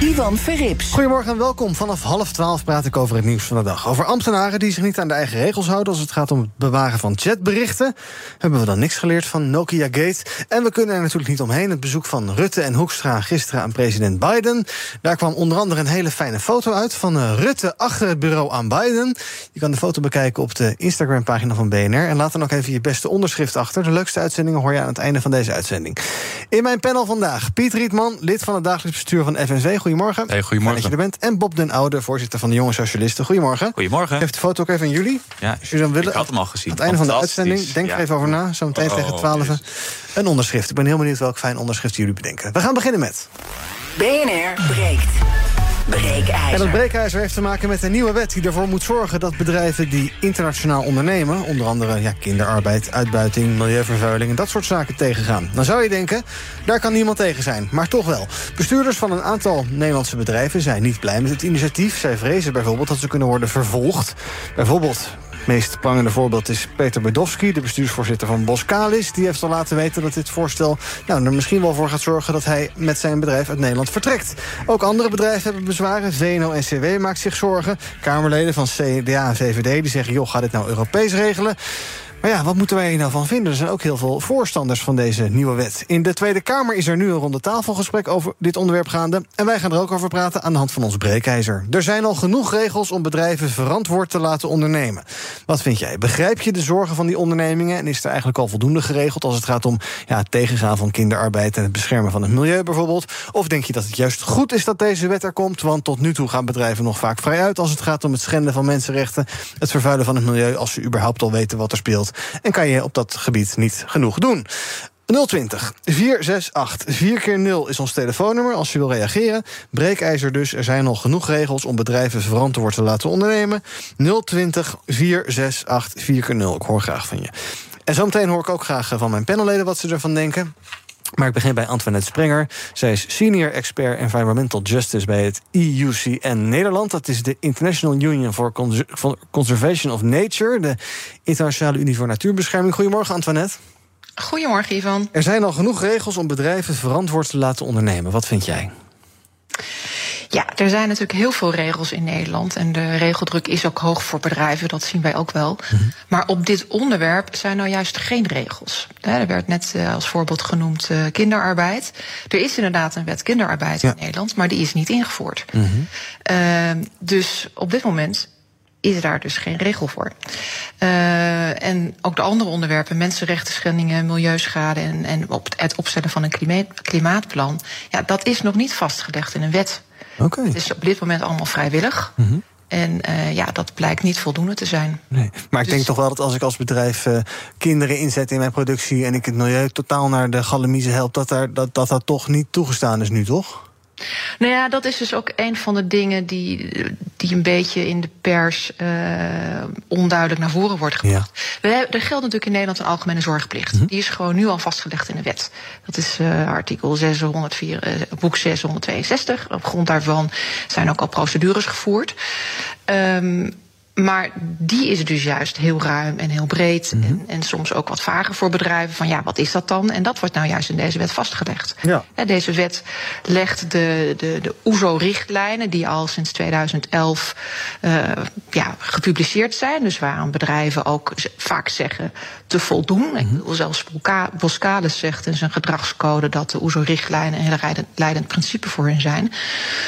Ivan Verrips. Goedemorgen en welkom. Vanaf half twaalf praat ik over het nieuws van de dag. Over ambtenaren die zich niet aan de eigen regels houden als het gaat om het bewaren van chatberichten. Hebben we dan niks geleerd van Nokia Gate. En we kunnen er natuurlijk niet omheen. Het bezoek van Rutte en Hoekstra gisteren aan president Biden. Daar kwam onder andere een hele fijne foto uit van eh, Rutte achter het bureau aan Biden. Je kan de foto bekijken op de Instagram-pagina van BNR. En laat dan ook even je beste onderschrift achter. De leukste uitzendingen hoor je aan het einde van deze uitzending. In mijn panel vandaag Piet Rietman, lid van het dagelijks bestuur van FNV goedemorgen. Hey, goedemorgen. Fijn dat je er bent. En Bob den Oude, voorzitter van de Jonge Socialisten. Goedemorgen. Goedemorgen. Geef de foto ook even aan jullie. Ja, Als jullie dan willen. ik had hem al gezien. Aan het einde van de uitzending. Denk er Ja. even over na. Zo meteen Oh, tegen 12. dus. Een onderschrift. Ik ben heel benieuwd welk fijn onderschrift jullie bedenken. We gaan beginnen met. BNR breekt. En dat Breekijzer. heeft te maken met een nieuwe wet die ervoor moet zorgen dat bedrijven die internationaal ondernemen, onder andere ja, kinderarbeid, uitbuiting, milieuvervuiling en dat soort zaken tegengaan. Dan zou je denken, daar kan niemand tegen zijn, maar toch wel. Bestuurders van een aantal Nederlandse bedrijven zijn niet blij met het initiatief. Zij vrezen bijvoorbeeld dat ze kunnen worden vervolgd. Bijvoorbeeld meest prangende voorbeeld is Peter Bedowski, de bestuursvoorzitter van Boskalis. Die heeft al laten weten dat dit voorstel nou, er misschien wel voor gaat zorgen dat hij met zijn bedrijf uit Nederland vertrekt. Ook andere bedrijven hebben bezwaren. VNO en CW maakt zich zorgen. Kamerleden van CDA en VVD die zeggen: joh, ga dit nou Europees regelen. Maar ja, wat moeten wij hier nou van vinden? Er zijn ook heel veel voorstanders van deze nieuwe wet. In de Tweede Kamer is er nu een ronde tafelgesprek over dit onderwerp gaande. En wij gaan er ook over praten aan de hand van ons breekijzer. Er zijn al genoeg regels om bedrijven verantwoord te laten ondernemen. Wat vind jij? Begrijp je de zorgen van die ondernemingen? En is er eigenlijk al voldoende geregeld als het gaat om ja, het tegengaan van kinderarbeid en het beschermen van het milieu bijvoorbeeld? Of denk je dat het juist goed is dat deze wet er komt? Want tot nu toe gaan bedrijven nog vaak vrij uit als het gaat om het schenden van mensenrechten, het vervuilen van het milieu, als ze überhaupt al weten wat er speelt. En kan je op dat gebied niet genoeg doen. 020 468 4 keer 0 is ons telefoonnummer als je wil reageren. Breekijzer dus, er zijn al genoeg regels om bedrijven verantwoord te laten ondernemen. 020 468 4 keer 0 ik hoor graag van je. En zometeen hoor ik ook graag van mijn panelleden wat ze ervan denken. Maar ik begin bij Antoinette Sprenger. Zij is senior expert environmental justice bij het IUCN Nederland. Dat is de International Union for Conservation of Nature, de Internationale Unie voor Natuurbescherming. Goedemorgen, Antoinette. Goedemorgen, Ivan. Er zijn al genoeg regels om bedrijven verantwoord te laten ondernemen. Wat vind jij? Ja, er zijn natuurlijk heel veel regels in Nederland. En de regeldruk is ook hoog voor bedrijven, dat zien wij ook wel. Maar op dit onderwerp zijn nou juist geen regels. Er werd net eh, als voorbeeld genoemd eh, kinderarbeid. Er is inderdaad een wet kinderarbeid Ja. in Nederland, maar die is niet ingevoerd. Ehm, dus op dit moment is daar dus geen regel voor. Eh, en ook de andere onderwerpen, mensenrechten schendingen, milieuschade en, en op het opstellen van een klimaat, klimaatplan, ja, dat is nog niet vastgelegd in een wet. Het is op dit moment allemaal vrijwillig. En eh, ja, dat blijkt niet voldoende te zijn. Nee. Maar ik Dus- denk toch wel dat als ik als bedrijf eh, kinderen inzet in mijn productie en ik het milieu totaal naar de galamiezen help, dat, daar, dat, dat dat toch niet toegestaan is nu, toch? Nou ja, dat is dus ook een van de dingen die, die een beetje in de pers eh, onduidelijk naar voren wordt gebracht. We hebben- er geldt natuurlijk in Nederland een algemene zorgplicht. Die is gewoon nu al vastgelegd in de wet. Dat is eh, artikel 604, eh, boek 662. Op grond daarvan zijn ook al procedures gevoerd. Ehm, maar die is dus juist heel ruim en heel breed. en, en soms ook wat vager voor bedrijven. Van ja, wat is dat dan? En dat wordt nou juist in deze wet vastgelegd. Ja. Deze wet legt de, de, de OESO-richtlijnen, die al sinds 2011 eh, ja, gepubliceerd zijn. Dus waaraan bedrijven ook vaak zeggen te voldoen. Ik bedoel, zelfs Boskalis zegt in zijn gedragscode dat de OESO-richtlijnen een heel leidend, principe voor hen zijn.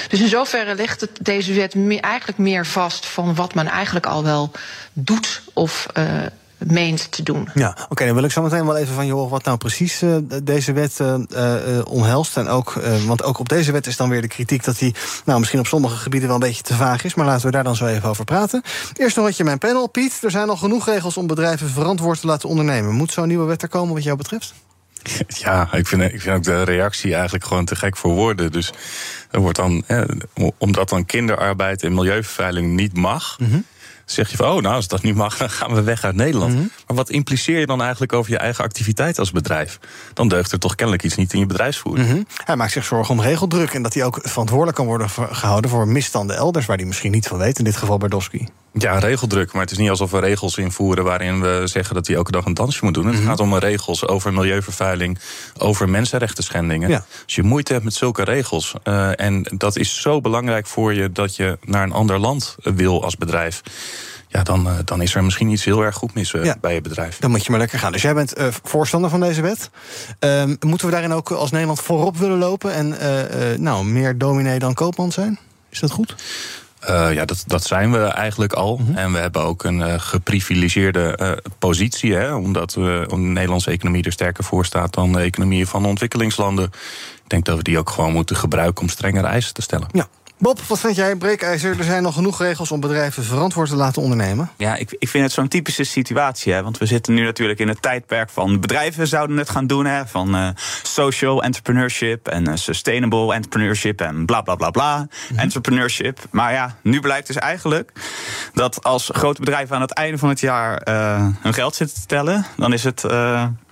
Dus in zoverre legt het, deze wet eigenlijk meer vast van wat men eigenlijk al wel doet of eh, meent te doen. Ja, oké, dan wil ik zo meteen wel even van je horen wat nou precies eh, deze wet eh, eh, eh, omhelst. En ook, eh, want ook op deze wet is dan weer de kritiek dat die nou, misschien op sommige gebieden wel een beetje te vaag is. Maar laten we daar dan zo even over praten. Eerst nog wat je mijn panel, Piet. Er zijn al genoeg regels om bedrijven verantwoord te laten ondernemen. Moet zo'n nieuwe wet er komen wat jou betreft? Ja, ik vind, ik vind ook de reactie eigenlijk gewoon te gek voor woorden. Dus er wordt dan, omdat dan kinderarbeid en milieuvervuiling niet mag. Mhm zeg je van, oh, nou, als dat niet mag, dan gaan we weg uit Nederland. Mhm. Maar wat impliceer je dan eigenlijk over je eigen activiteit als bedrijf? Dan deugt er toch kennelijk iets niet in je bedrijfsvoering. Mm Hij maakt zich zorgen om regeldruk en dat hij ook verantwoordelijk kan worden gehouden voor misstanden elders waar hij misschien niet van weet, in dit geval bij Dosky. Ja, regeldruk. Maar het is niet alsof we regels invoeren waarin we zeggen dat hij elke dag een dansje moet doen. Het mhm. gaat om regels over milieuvervuiling, over mensenrechten schendingen. Als je moeite hebt met zulke regels. Uh, en dat is zo belangrijk voor je dat je naar een ander land wil als bedrijf ja, dan, uh, dan is er misschien iets heel erg goed mis uh, bij je bedrijf. Dan moet je maar lekker gaan. Dus jij bent uh, voorstander van deze wet. Uh, moeten we daarin ook als Nederland voorop willen lopen en nou, meer dominee dan koopman zijn? Is dat goed? Uh, ja, dat, dat zijn we eigenlijk al. Mm -hmm. En we hebben ook een uh, geprivilegeerde uh, positie. Hè, omdat we, de Nederlandse economie er sterker voor staat dan de economieën van ontwikkelingslanden. Ik denk dat we die ook gewoon moeten gebruiken om strengere eisen te stellen. Ja, Bob, wat vind jij, breekijzer? Er zijn nog genoeg regels om bedrijven verantwoord te laten ondernemen. Ja, ik, ik vind het zo'n typische situatie. Hè, want we zitten nu natuurlijk in het tijdperk van bedrijven zouden het gaan doen. Hè, van uh, social entrepreneurship en uh, sustainable entrepreneurship en bla bla bla bla. Mhm. Entrepreneurship. Maar ja, nu blijkt dus eigenlijk dat als grote bedrijven aan het einde van het jaar uh, hun geld zitten te tellen, dan is het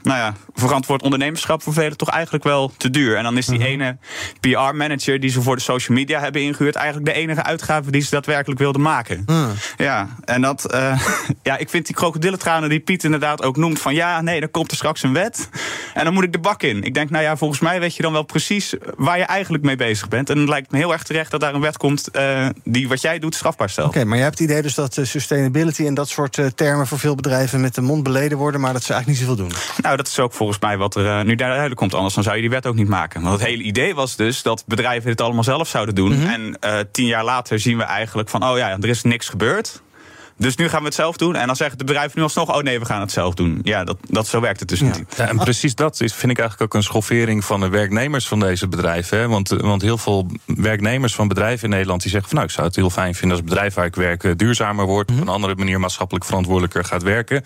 nou ja, verantwoord ondernemerschap voor velen toch eigenlijk wel te duur. En dan is die mhm. ene PR-manager die ze voor de social media hebben ingehuurd, eigenlijk de enige uitgave die ze daadwerkelijk wilden maken. Mhm. Ja, en dat, uh, ja, ik vind die krokodillentranen die Piet inderdaad ook noemt van ja, nee, dan komt er straks een wet. En dan moet ik de bak in. Ik denk, nou ja, volgens mij weet je dan wel precies waar je eigenlijk mee bezig bent. En het lijkt me heel erg terecht dat daar een wet komt uh, die wat jij doet strafbaar stelt. Oké, maar jij hebt het idee dus dat uh, sustainability en dat soort termen voor veel bedrijven met de mond beleden worden, maar dat ze eigenlijk niet zoveel doen. Nou, dat is ook volgens mij wat er uh, nu duidelijk komt. Anders dan zou je die wet ook niet maken. Want het hele idee was dus dat bedrijven dit allemaal zelf zouden doen. Mhm. En uh, tien jaar later zien we eigenlijk van, oh ja, er is niks gebeurd. Dus nu gaan we het zelf doen. En dan zeggen de bedrijven nu alsnog: oh nee, we gaan het zelf doen. Ja, dat, dat zo werkt het dus niet. Ja, en precies dat is, vind ik eigenlijk ook een schoffering van de werknemers van deze bedrijven. Hè? Want, want heel veel werknemers van bedrijven in Nederland die zeggen: van nou, ik zou het heel fijn vinden als het bedrijf waar ik werk eh, duurzamer wordt. Mhm. Op een andere manier maatschappelijk verantwoordelijker gaat werken.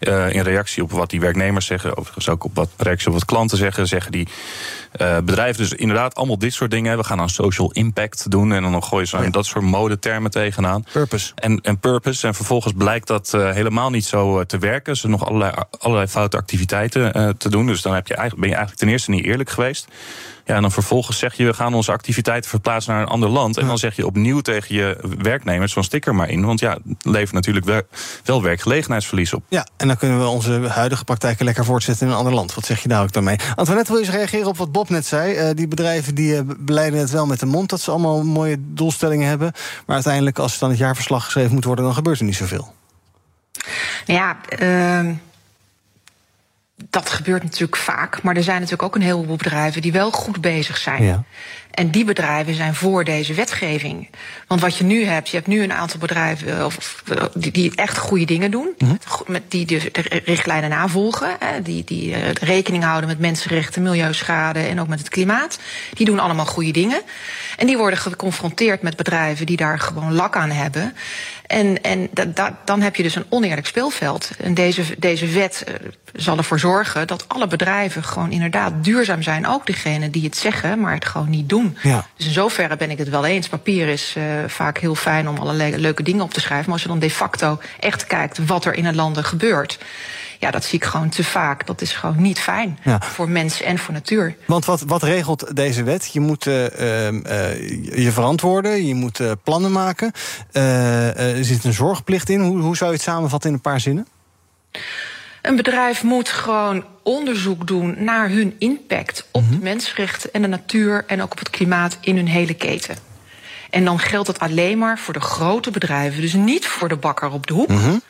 Uh, in reactie op wat die werknemers zeggen, overigens ook op wat reactie op wat klanten zeggen, zeggen die uh, bedrijven dus inderdaad allemaal dit soort dingen. We gaan aan social impact doen en dan gooien ze oh dat soort modetermen tegenaan. Purpose. En, en purpose. En vervolgens blijkt dat uh, helemaal niet zo uh, te werken. Ze nog allerlei, allerlei foute activiteiten te doen. Dus dan heb je eigenlijk, ben je eigenlijk ten eerste niet eerlijk geweest. Ja, en dan vervolgens zeg je, we gaan onze activiteiten verplaatsen naar een ander land. En dan zeg je opnieuw tegen je werknemers van sticker maar in. Want ja, levert natuurlijk wel, wel werkgelegenheidsverlies op. Ja, en dan kunnen we onze huidige praktijken lekker voortzetten in een ander land. Wat zeg je daar ook dan mee? Antoinette, wil je eens reageren op wat Bob net zei? Uh, die bedrijven die uh, beleiden het wel met de mond dat ze allemaal mooie doelstellingen hebben. Maar uiteindelijk, als het dan het jaarverslag geschreven moet worden, dan gebeurt er niet zoveel. Ja, uh dat gebeurt natuurlijk vaak. Maar er zijn natuurlijk ook een heleboel bedrijven die wel goed bezig zijn. Ja. En die bedrijven zijn voor deze wetgeving. Want wat je nu hebt, je hebt nu een aantal bedrijven eh, of, die, die echt goede dingen doen. Mm -hmm. Die de, richtlijnen navolgen. Die, die eh, rekening houden met mensenrechten, milieuschade en ook met het klimaat. Die doen allemaal goede dingen. En die worden geconfronteerd met bedrijven die daar gewoon lak aan hebben. En, en dan heb je dus een oneerlijk speelveld. En deze, deze wet zal ervoor zorgen dat alle bedrijven gewoon inderdaad duurzaam zijn. Ook degene die het zeggen, maar het gewoon niet doen. Ja. Dus in zoverre ben ik het wel eens. Papier is uh, vaak heel fijn om allerlei leuke dingen op te schrijven. Maar als je dan de facto echt kijkt wat er in het landen gebeurt ja, dat zie ik gewoon te vaak. Dat is gewoon niet fijn voor mensen en voor natuur. Want wat, wat regelt deze wet? Je moet uh, uh, je verantwoorden, je moet plannen maken. er zit een zorgplicht in. Hoe, hoe zou je het samenvatten in een paar zinnen? Een bedrijf moet gewoon onderzoek doen naar hun impact op de mhm. mensenrechten en de natuur en ook op het klimaat in hun hele keten. En dan geldt dat alleen maar voor de grote bedrijven, dus niet voor de bakker op de hoek. Mm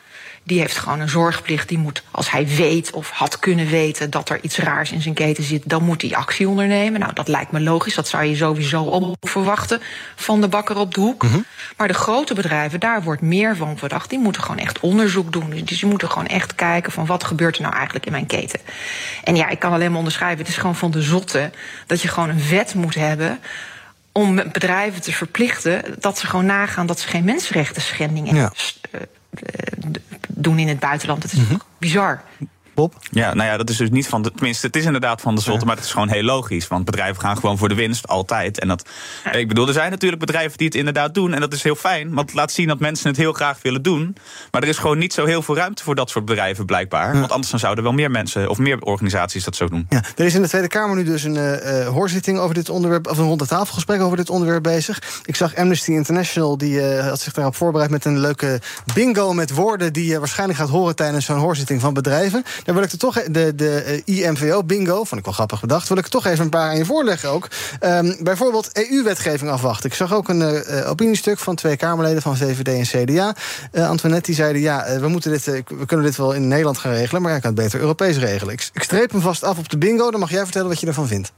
die heeft gewoon een zorgplicht. Die moet, als hij weet of had kunnen weten dat er iets raars in zijn keten zit, dan moet hij actie ondernemen. Nou, dat lijkt me logisch. Dat zou je sowieso op verwachten van de bakker op de hoek. Mhm. Maar de grote bedrijven, daar wordt meer van verdacht. Die moeten gewoon echt onderzoek doen. Dus die moeten gewoon echt kijken van wat gebeurt er nou eigenlijk in mijn keten. En ja, ik kan alleen maar onderschrijven. Het is gewoon van de zotte dat je gewoon een wet moet hebben om bedrijven te verplichten dat ze gewoon nagaan dat ze geen mensenrechten schendingen ja. Eh, doen in het buitenland. Het is mm bizar. Bob? Ja, nou ja, dat is dus niet van de. Tenminste, het is inderdaad van de zotte, maar het is gewoon heel logisch. Want bedrijven gaan gewoon voor de winst, altijd. En dat. Ik bedoel, er zijn natuurlijk bedrijven die het inderdaad doen. En dat is heel fijn. Want het laat zien dat mensen het heel graag willen doen. Maar er is gewoon niet zo heel veel ruimte voor dat soort bedrijven, blijkbaar. Want anders dan zouden wel meer mensen of meer organisaties dat zo doen. Ja, er is in de Tweede Kamer nu dus een uh, hoorzitting over dit onderwerp, of een ronde tafelgesprek over dit onderwerp bezig. Ik zag Amnesty International, die uh, had zich daarop voorbereid met een leuke bingo met woorden die je waarschijnlijk gaat horen tijdens zo'n hoorzitting van bedrijven. Daar wil ik er toch de, de IMVO-bingo, vond ik wel grappig bedacht, wil ik er toch even een paar aan je voorleggen ook. Um, bijvoorbeeld EU-wetgeving afwachten. Ik zag ook een uh, opiniestuk van twee Kamerleden van VVD en CDA. Antoinette die zeiden, ja, we, moeten dit, we kunnen dit wel in Nederland gaan regelen, maar ik kan het beter Europees regelen. Ik, streep hem vast af op de bingo, dan mag jij vertellen wat je ervan vindt.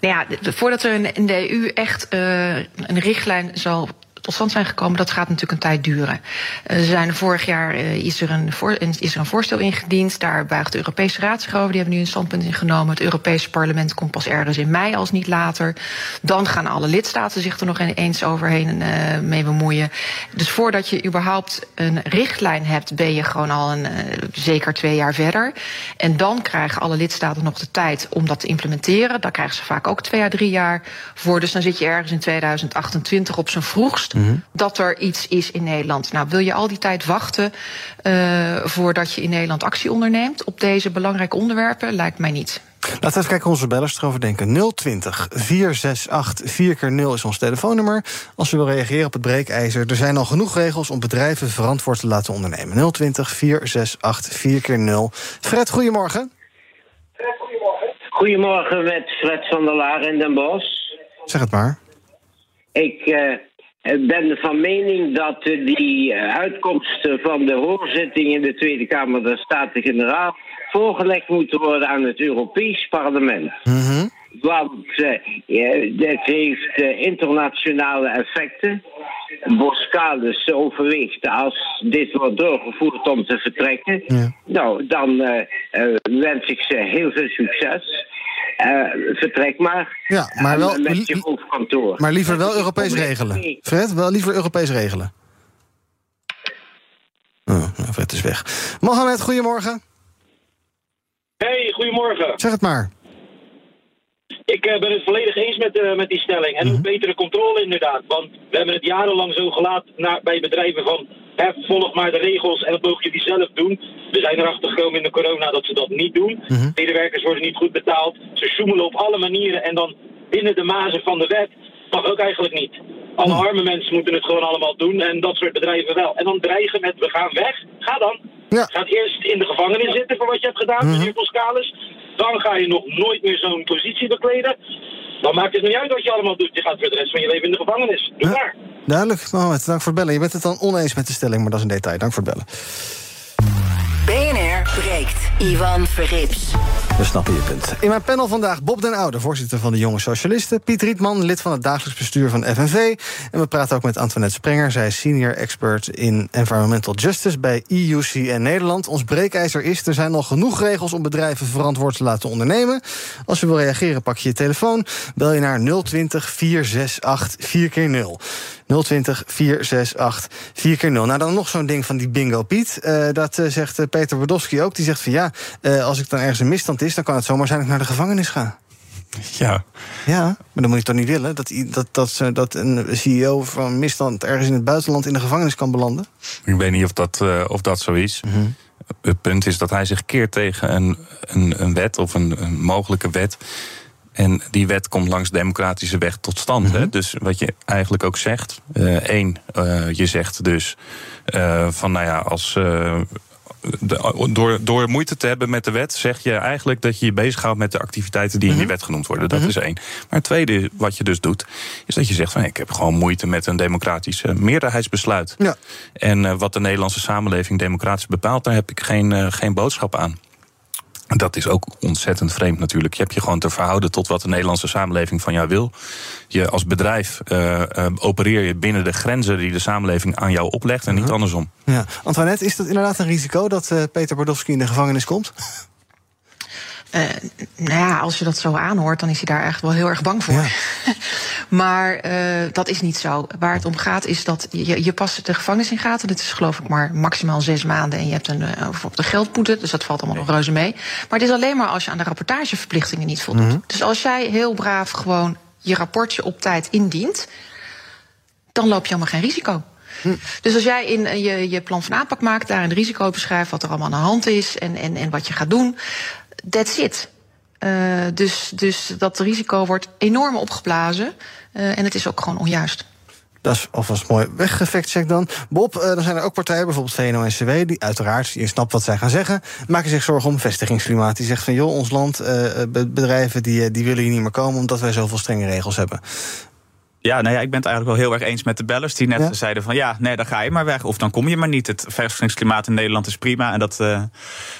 Nou ja, voordat er in de EU echt een richtlijn zal tot stand zijn gekomen, dat gaat natuurlijk een tijd duren. Er zijn vorig jaar uh, is, er een is er een voorstel ingediend. Daar buigt de Europese Raad zich over. Die hebben nu een standpunt ingenomen. Het Europese parlement komt pas ergens in mei, als niet later. Dan gaan alle lidstaten zich er nog eens overheen uh, mee bemoeien. Dus voordat je überhaupt een richtlijn hebt, ben je gewoon al een, zeker twee jaar verder. En dan krijgen alle lidstaten nog de tijd om dat te implementeren. Daar krijgen ze vaak ook twee jaar, drie jaar voor. Dus dan zit je ergens in 2028 op zijn vroegst Mm -hmm. dat er iets is in Nederland. Nou, wil je al die tijd wachten uh, voordat je in Nederland actie onderneemt op deze belangrijke onderwerpen? Lijkt mij niet. Laten we even kijken hoe onze bellers erover denken. 020 468 4 keer 0 is ons telefoonnummer. Als u wil reageren op het breekijzer. Er zijn al genoeg regels om bedrijven verantwoord te laten ondernemen. 020 468 4 keer 0 Fred, goedemorgen. Fred, goedemorgen. Goedemorgen met Fred van der Laar in Den Bosch. Zeg het maar. Ik uh, ben van mening dat die uitkomsten van de hoorzitting in de Tweede Kamer der Staten-Generaal voorgelegd moeten worden aan het Europees Parlement. Mm -hmm. Want uh, dit heeft uh, internationale effecten. Boskalis overweegt als dit wordt doorgevoerd om te vertrekken. Ja. Nou, dan uh, wens ik ze heel veel succes. Uh, vertrek maar. Ja, maar wel. Met je hoofdkantoor. Maar liever wel Europees regelen. Fred, wel liever Europees regelen. Oh, nou, Fred is weg. Mohamed, goedemorgen. Hey, goedemorgen. Zeg het maar. Ik uh, ben het volledig eens met, uh, met die stelling. En mm -hmm. betere controle inderdaad. Want we hebben het jarenlang zo gelaten naar, bij bedrijven van... Volg maar de regels en dat mogen jullie zelf doen. We zijn erachter gekomen in de corona dat ze dat niet doen. Mm -hmm. Medewerkers worden niet goed betaald. Ze sjoemelen op alle manieren. En dan binnen de mazen van de wet mag ook eigenlijk niet. Alle Mhm. arme mensen moeten het gewoon allemaal doen. En dat soort bedrijven wel. En dan dreigen met we gaan weg. Ga dan. Ja. Gaat eerst in de gevangenis zitten voor wat je hebt gedaan, Mhm. meneer Boskalis. Dan ga je nog nooit meer zo'n positie bekleden. Dan maakt het niet uit wat je allemaal doet. Je gaat voor de rest van je leven in de gevangenis. Doe Ja. maar. Duidelijk, Mohamed. Dank voor het bellen. Je bent het dan oneens met de stelling, maar dat is een detail. Dank voor het bellen. BNR breekt. Ivan Verrips. We snappen je punt. In mijn panel vandaag Bob den Oude, voorzitter van de Jonge Socialisten. Piet Rietman, lid van het dagelijks bestuur van FNV. En we praten ook met Antoinette Sprenger. Zij is senior expert in environmental justice bij EUCN Nederland. Ons breekijzer is, er zijn nog genoeg regels om bedrijven verantwoord te laten ondernemen. Als je wil reageren, pak je je telefoon. Bel je naar 020 468 4 keer 0 020 468 4 keer 0 Nou, dan nog zo'n ding van die bingo Piet. Uh, dat uh, zegt uh, Peter Bordowski ook. Die zegt van ja, als ik dan ergens een misstand is... dan kan het zomaar zijn dat ik naar de gevangenis ga. Ja. Ja, maar dan moet je toch niet willen... dat, dat, dat, dat een CEO van misstand ergens in het buitenland... in de gevangenis kan belanden? Ik weet niet of dat, of dat zo is. Mm -hmm. Het punt is dat hij zich keert tegen een, een, een wet... of een, een mogelijke wet... En die wet komt langs democratische weg tot stand. Mhm. Mm -hmm. hè? Dus wat je eigenlijk ook zegt. Uh, één, uh, je zegt dus uh, van nou ja, als. De, door, door moeite te hebben met de wet, zeg je eigenlijk dat je je bezighoudt met de activiteiten die in Mhm. die wet genoemd worden. Dat -hmm. is één. Maar het tweede wat je dus doet, is dat je zegt van ik heb gewoon moeite met een democratisch meerderheidsbesluit. Ja. En wat de Nederlandse samenleving democratisch bepaalt, daar heb ik geen, geen boodschap aan. Dat is ook ontzettend vreemd natuurlijk. Je hebt je gewoon te verhouden tot wat de Nederlandse samenleving van jou wil. Je als bedrijf uh, uh, opereer je binnen de grenzen die de samenleving aan jou oplegt en niet uh -huh. andersom. Ja. Antoinette, is dat inderdaad een risico dat uh, Peter Bordowski in de gevangenis komt? Uh, nou ja, als je dat zo aanhoort, dan is hij daar echt wel heel erg bang voor. Ja. maar uh, dat is niet zo. Waar het om gaat is dat je, je pas de gevangenis in gaat. En dat is geloof ik maar maximaal zes maanden. En je hebt een, uh, op de geldboete, dus dat valt allemaal nog reuze mee. Maar het is alleen maar als je aan de rapportageverplichtingen niet voldoet. Mm -hmm. Dus als jij heel braaf gewoon je rapportje op tijd indient, dan loop je helemaal geen risico. Hm. Dus als jij in je, je plan van aanpak maakt, daar een risico beschrijft wat er allemaal aan de hand is en, en, en wat je gaat doen, that's it. Uh, dus, dus dat risico wordt enorm opgeblazen uh, en het is ook gewoon onjuist. Dat is alvast mooi weggefactcheck dan. Bob, uh, dan zijn er ook partijen, bijvoorbeeld VNO-NCW... die uiteraard, je snapt wat zij gaan zeggen... maken zich zorgen om vestigingsklimaat. Die zegt van, joh, ons land, bedrijven... Die, die willen hier niet meer komen omdat wij zoveel strenge regels hebben. Ja, nou ja, ik ben het eigenlijk wel heel erg eens met de bellers die net ja? zeiden van ja, nee, dan ga je maar weg. Of dan kom je maar niet. Het vestigingsklimaat in Nederland is prima. En dat, uh,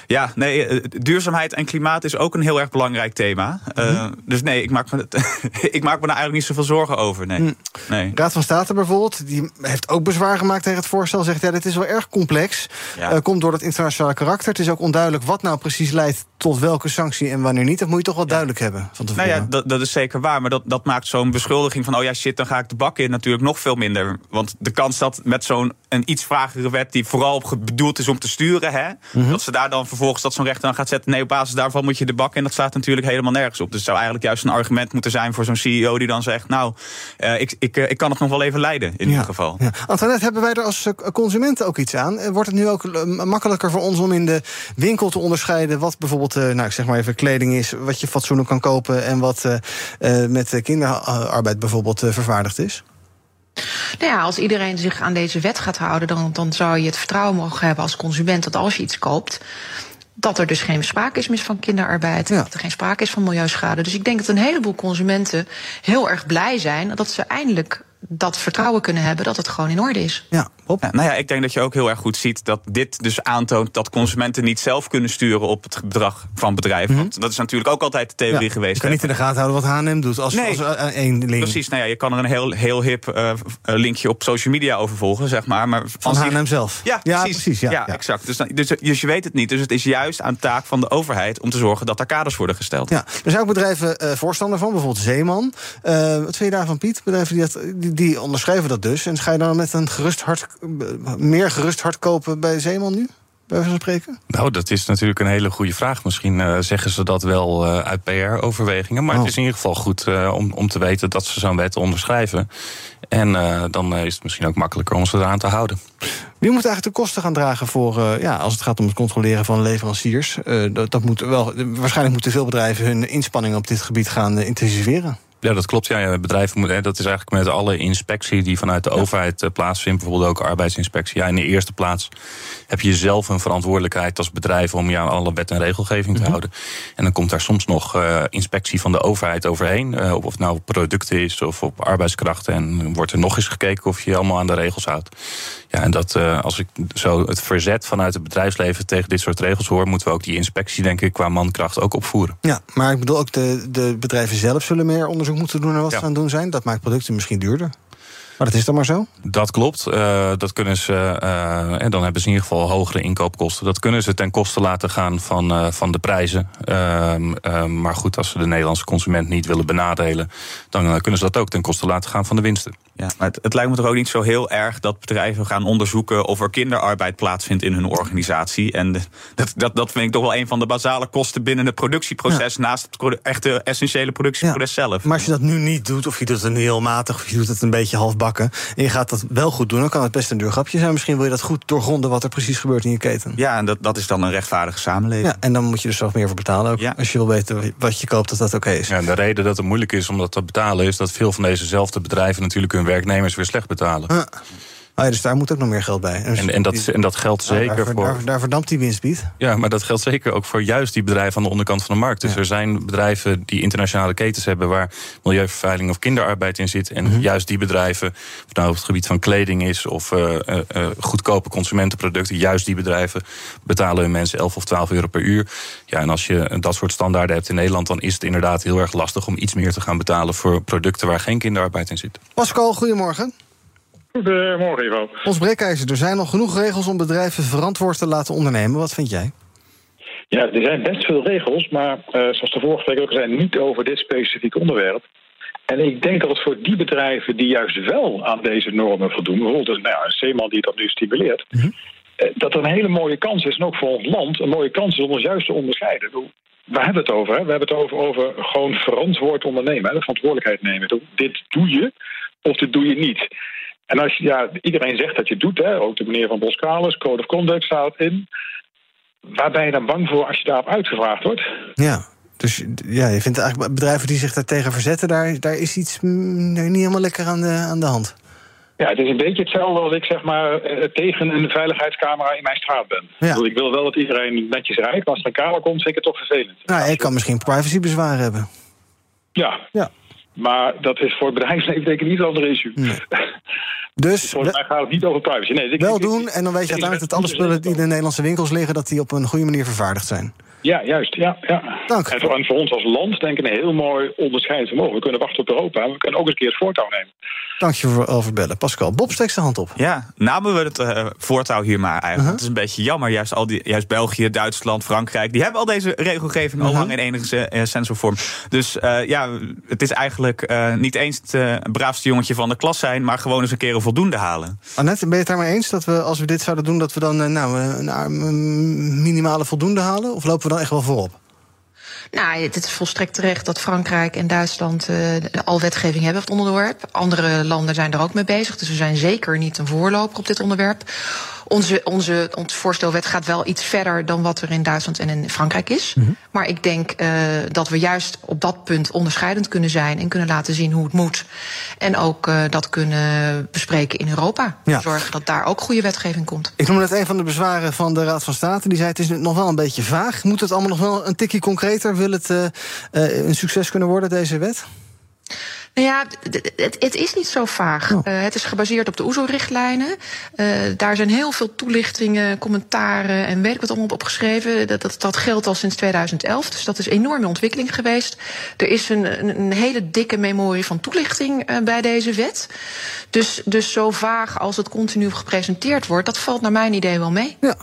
ja, nee, duurzaamheid en klimaat is ook een heel erg belangrijk thema. Uh, mm. Dus nee, ik maak, me, ik maak me daar eigenlijk niet zoveel zorgen over. Nee. Mm. nee. Raad van State bijvoorbeeld, die heeft ook bezwaar gemaakt tegen het voorstel. Zegt ja, dit is wel erg complex. Ja. Uh, komt door het internationale karakter. Het is ook onduidelijk wat nou precies leidt tot welke sanctie en wanneer niet. Dat moet je toch wel ja. duidelijk hebben van tevoren. Nou ja, dat, dat is zeker waar. Maar dat, dat maakt zo'n beschuldiging van oh ja, shit dan ga ik de bak in natuurlijk nog veel minder. Want de kans dat met zo'n een iets vragere wet die vooral bedoeld is om te sturen, hè, mm -hmm. dat ze daar dan vervolgens dat zo'n rechter dan gaat zetten. Nee, op basis daarvan moet je de bak in. Dat staat natuurlijk helemaal nergens op. Dus het zou eigenlijk juist een argument moeten zijn voor zo'n CEO die dan zegt: Nou, uh, ik, ik, ik kan het nog wel even leiden in ja, ieder geval. Ja. Antoinette, hebben wij er als consumenten ook iets aan? Wordt het nu ook makkelijker voor ons om in de winkel te onderscheiden wat bijvoorbeeld, uh, nou ik zeg maar even kleding is, wat je fatsoenlijk kan kopen en wat met kinderarbeid bijvoorbeeld vervaardigd is? Nou ja, als iedereen zich aan deze wet gaat houden, dan, dan zou je het vertrouwen mogen hebben als consument dat als je iets koopt, dat er dus geen sprake is meer van kinderarbeid. Ja. Dat er geen sprake is van milieuschade. Dus ik denk dat een heleboel consumenten heel erg blij zijn dat ze eindelijk dat vertrouwen kunnen hebben dat het gewoon in orde is. Ja, nou ja, ik denk dat je ook heel erg goed ziet dat dit dus aantoont dat consumenten niet zelf kunnen sturen op het bedrag van bedrijven. Mm -hmm. Want dat is natuurlijk ook altijd de theorie ja, geweest. Je kan niet in de gaten houden wat H&M doet als, nee, als één link. Precies, nou ja, je kan er een heel, heel hip uh, linkje op social media over volgen, zeg maar. maar van H&M zelf? Ja, ja precies. precies ja, exact. Dus, dan, dus, dus, je weet het niet. Dus het is juist aan taak van de overheid om te zorgen dat er kaders worden gesteld. Ja, er zijn ook bedrijven uh, voorstander van, bijvoorbeeld Zeeman. Wat vind je daarvan, Piet? Bedrijven die, dat, die, die onderschrijven dat dus. En ga je dan met een gerust hart meer gerust hard kopen bij Zeeman nu? Bij van spreken? Nou, dat is natuurlijk een hele goede vraag. Misschien uh, zeggen ze dat wel uh, uit PR-overwegingen. Maar oh. het is in ieder geval goed uh, om, om te weten dat ze zo'n wet onderschrijven. En dan is het misschien ook makkelijker om ze eraan te houden. Wie moet eigenlijk de kosten gaan dragen voor, ja, als het gaat om het controleren van leveranciers? dat, dat moet wel, waarschijnlijk moeten veel bedrijven hun inspanningen op dit gebied gaan intensiveren. Ja, dat klopt. Ja, bedrijven moeten, dat is eigenlijk met alle inspectie die vanuit de ja. overheid uh, plaatsvindt, bijvoorbeeld ook arbeidsinspectie. Ja, in de eerste plaats heb je zelf een verantwoordelijkheid als bedrijf om je aan alle wet en regelgeving te mm -hmm. houden. En dan komt daar soms nog uh, inspectie van de overheid overheen. Uh, of het nou op producten is of op arbeidskrachten. En wordt er nog eens gekeken of je allemaal aan de regels houdt. Ja, en dat als ik zo het verzet vanuit het bedrijfsleven tegen dit soort regels hoor, moeten we ook die inspectie, denk ik, qua mankracht ook opvoeren. Ja, maar ik bedoel ook de, de bedrijven zelf zullen meer onderzoek moeten doen naar wat ze aan het doen zijn. Dat maakt producten misschien duurder. Maar dat is dan maar zo? Dat klopt. Uh, dat kunnen ze, uh, en dan hebben ze in ieder geval hogere inkoopkosten. Dat kunnen ze ten koste laten gaan van, uh, van de prijzen. maar goed, als ze de Nederlandse consument niet willen benadelen, dan kunnen ze dat ook ten koste laten gaan van de winsten. Ja, maar het, het, lijkt me toch ook niet zo heel erg dat bedrijven gaan onderzoeken of er kinderarbeid plaatsvindt in hun organisatie. En dat, dat, dat vind ik toch wel een van de basale kosten binnen het productieproces, ja. naast het echte essentiële productieproces ja. zelf. Maar als je dat nu niet doet, of je doet het heel matig, of je doet het een beetje halfbakken, en je gaat dat wel goed doen, dan kan het best een duur grapje zijn. Misschien wil je dat goed doorgronden wat er precies gebeurt in je keten. Ja, en dat, dat is dan een rechtvaardige samenleving. Ja, en dan moet je dus nog meer voor betalen ook. Ja. Als je wil weten wat je koopt, dat dat oké okay is. Ja, en de reden dat het moeilijk is om dat te betalen, is dat veel van dezezelfde bedrijven natuurlijk hun werknemers weer slecht betalen. Oh ja, dus daar moet ook nog meer geld bij. Dus en, en, dat, en dat geldt zeker daar, voor. Daar, daar verdampt die winstbied. Ja, maar dat geldt zeker ook voor juist die bedrijven aan de onderkant van de markt. Dus ja. er zijn bedrijven die internationale ketens hebben waar milieuvervuiling of kinderarbeid in zit. En mm -hmm. juist die bedrijven, of nou op het gebied van kleding is of uh, uh, goedkope consumentenproducten, juist die bedrijven betalen hun mensen 11 of 12 euro per uur. Ja, en als je dat soort standaarden hebt in Nederland, dan is het inderdaad heel erg lastig om iets meer te gaan betalen voor producten waar geen kinderarbeid in zit. Pascal, goedemorgen. Goedemorgen, Ivo. Ons breekijzer, er zijn nog genoeg regels om bedrijven verantwoord te laten ondernemen. Wat vind jij? Ja, er zijn best veel regels, maar uh, zoals de vorige week ook zei, niet over dit specifieke onderwerp. En ik denk dat het voor die bedrijven die juist wel aan deze normen voldoen, bijvoorbeeld nou ja, een zeeman die dat nu stimuleert, mm -hmm. dat er een hele mooie kans is, en ook voor ons land, een mooie kans is om ons juist te onderscheiden. Waar hebben we het over? Hè? We hebben het over, over gewoon verantwoord ondernemen, hè? de verantwoordelijkheid nemen. Dit doe je of dit doe je niet. En als je, ja, iedereen zegt dat je het doet, hè? ook de meneer van Boskalis, Code of Conduct staat in. Waar ben je dan bang voor als je daarop uitgevraagd wordt? Ja, dus ja, je vindt eigenlijk bedrijven die zich daartegen verzetten, daar, daar is iets mm, niet helemaal lekker aan de, aan de hand. Ja, het is een beetje hetzelfde als ik zeg maar tegen een veiligheidscamera in mijn straat ben. Ja. Ik wil wel dat iedereen netjes rijdt, maar als er een camera komt, vind ik het toch vervelend. Nou, ik kan misschien privacybezwaar hebben. Ja. ja. Maar dat is voor het bedrijfsleven denk ik niet een ander issue. Nee. Dus volgens mij gaat het niet over privacy. Nee, wel doen en dan weet je uiteindelijk dat alle spullen die in de Nederlandse winkels liggen, dat die op een goede manier vervaardigd zijn. Ja, juist. Ja, ja. Dank. En voor, en voor ons als land denk ik een heel mooi onderscheid vermogen. We kunnen wachten op Europa en we kunnen ook eens een keer het voortouw nemen. Dank je voor over bellen. Pascal, Bob steekt zijn hand op. Ja, namen we het uh, voortouw hier maar eigenlijk. Uh-huh. Het is een beetje jammer, juist, al die, juist België, Duitsland, Frankrijk... die hebben al deze regelgeving al uh-huh. lang in enige uh, sensorvorm. Dus uh, ja, het is eigenlijk uh, niet eens het braafste jongetje van de klas zijn... maar gewoon eens een keer een voldoende halen. Annette, ben je het daarmee eens dat we, als we dit zouden doen... dat we dan nou, een minimale voldoende halen? Of lopen we dan echt wel voorop? Nou, het is volstrekt terecht dat Frankrijk en Duitsland uh, al wetgeving hebben op het onderwerp. Andere landen zijn er ook mee bezig, dus we zijn zeker niet een voorloper op dit onderwerp. Onze, onze, ons voorstelwet gaat wel iets verder dan wat er in Duitsland en in Frankrijk is. Mm -hmm. Maar ik denk uh, dat we juist op dat punt onderscheidend kunnen zijn en kunnen laten zien hoe het moet. En ook uh, dat kunnen bespreken in Europa. Ja. Zorgen dat daar ook goede wetgeving komt. Ik noem net een van de bezwaren van de Raad van State. Die zei: het is nog wel een beetje vaag. Moet het allemaal nog wel een tikje concreter? Wil het uh, een succes kunnen worden, deze wet? Nou ja, het, het, is niet zo vaag. Oh. Uh, het is gebaseerd op de OESO-richtlijnen. Uh, daar zijn heel veel toelichtingen, commentaren en weet ik wat allemaal op opgeschreven. Dat, dat, dat geldt al sinds 2011, dus dat is een enorme ontwikkeling geweest. Er is een, een, hele dikke memorie van toelichting uh, bij deze wet. Dus, dus zo vaag als het continu gepresenteerd wordt, dat valt naar mijn idee wel mee. Ja,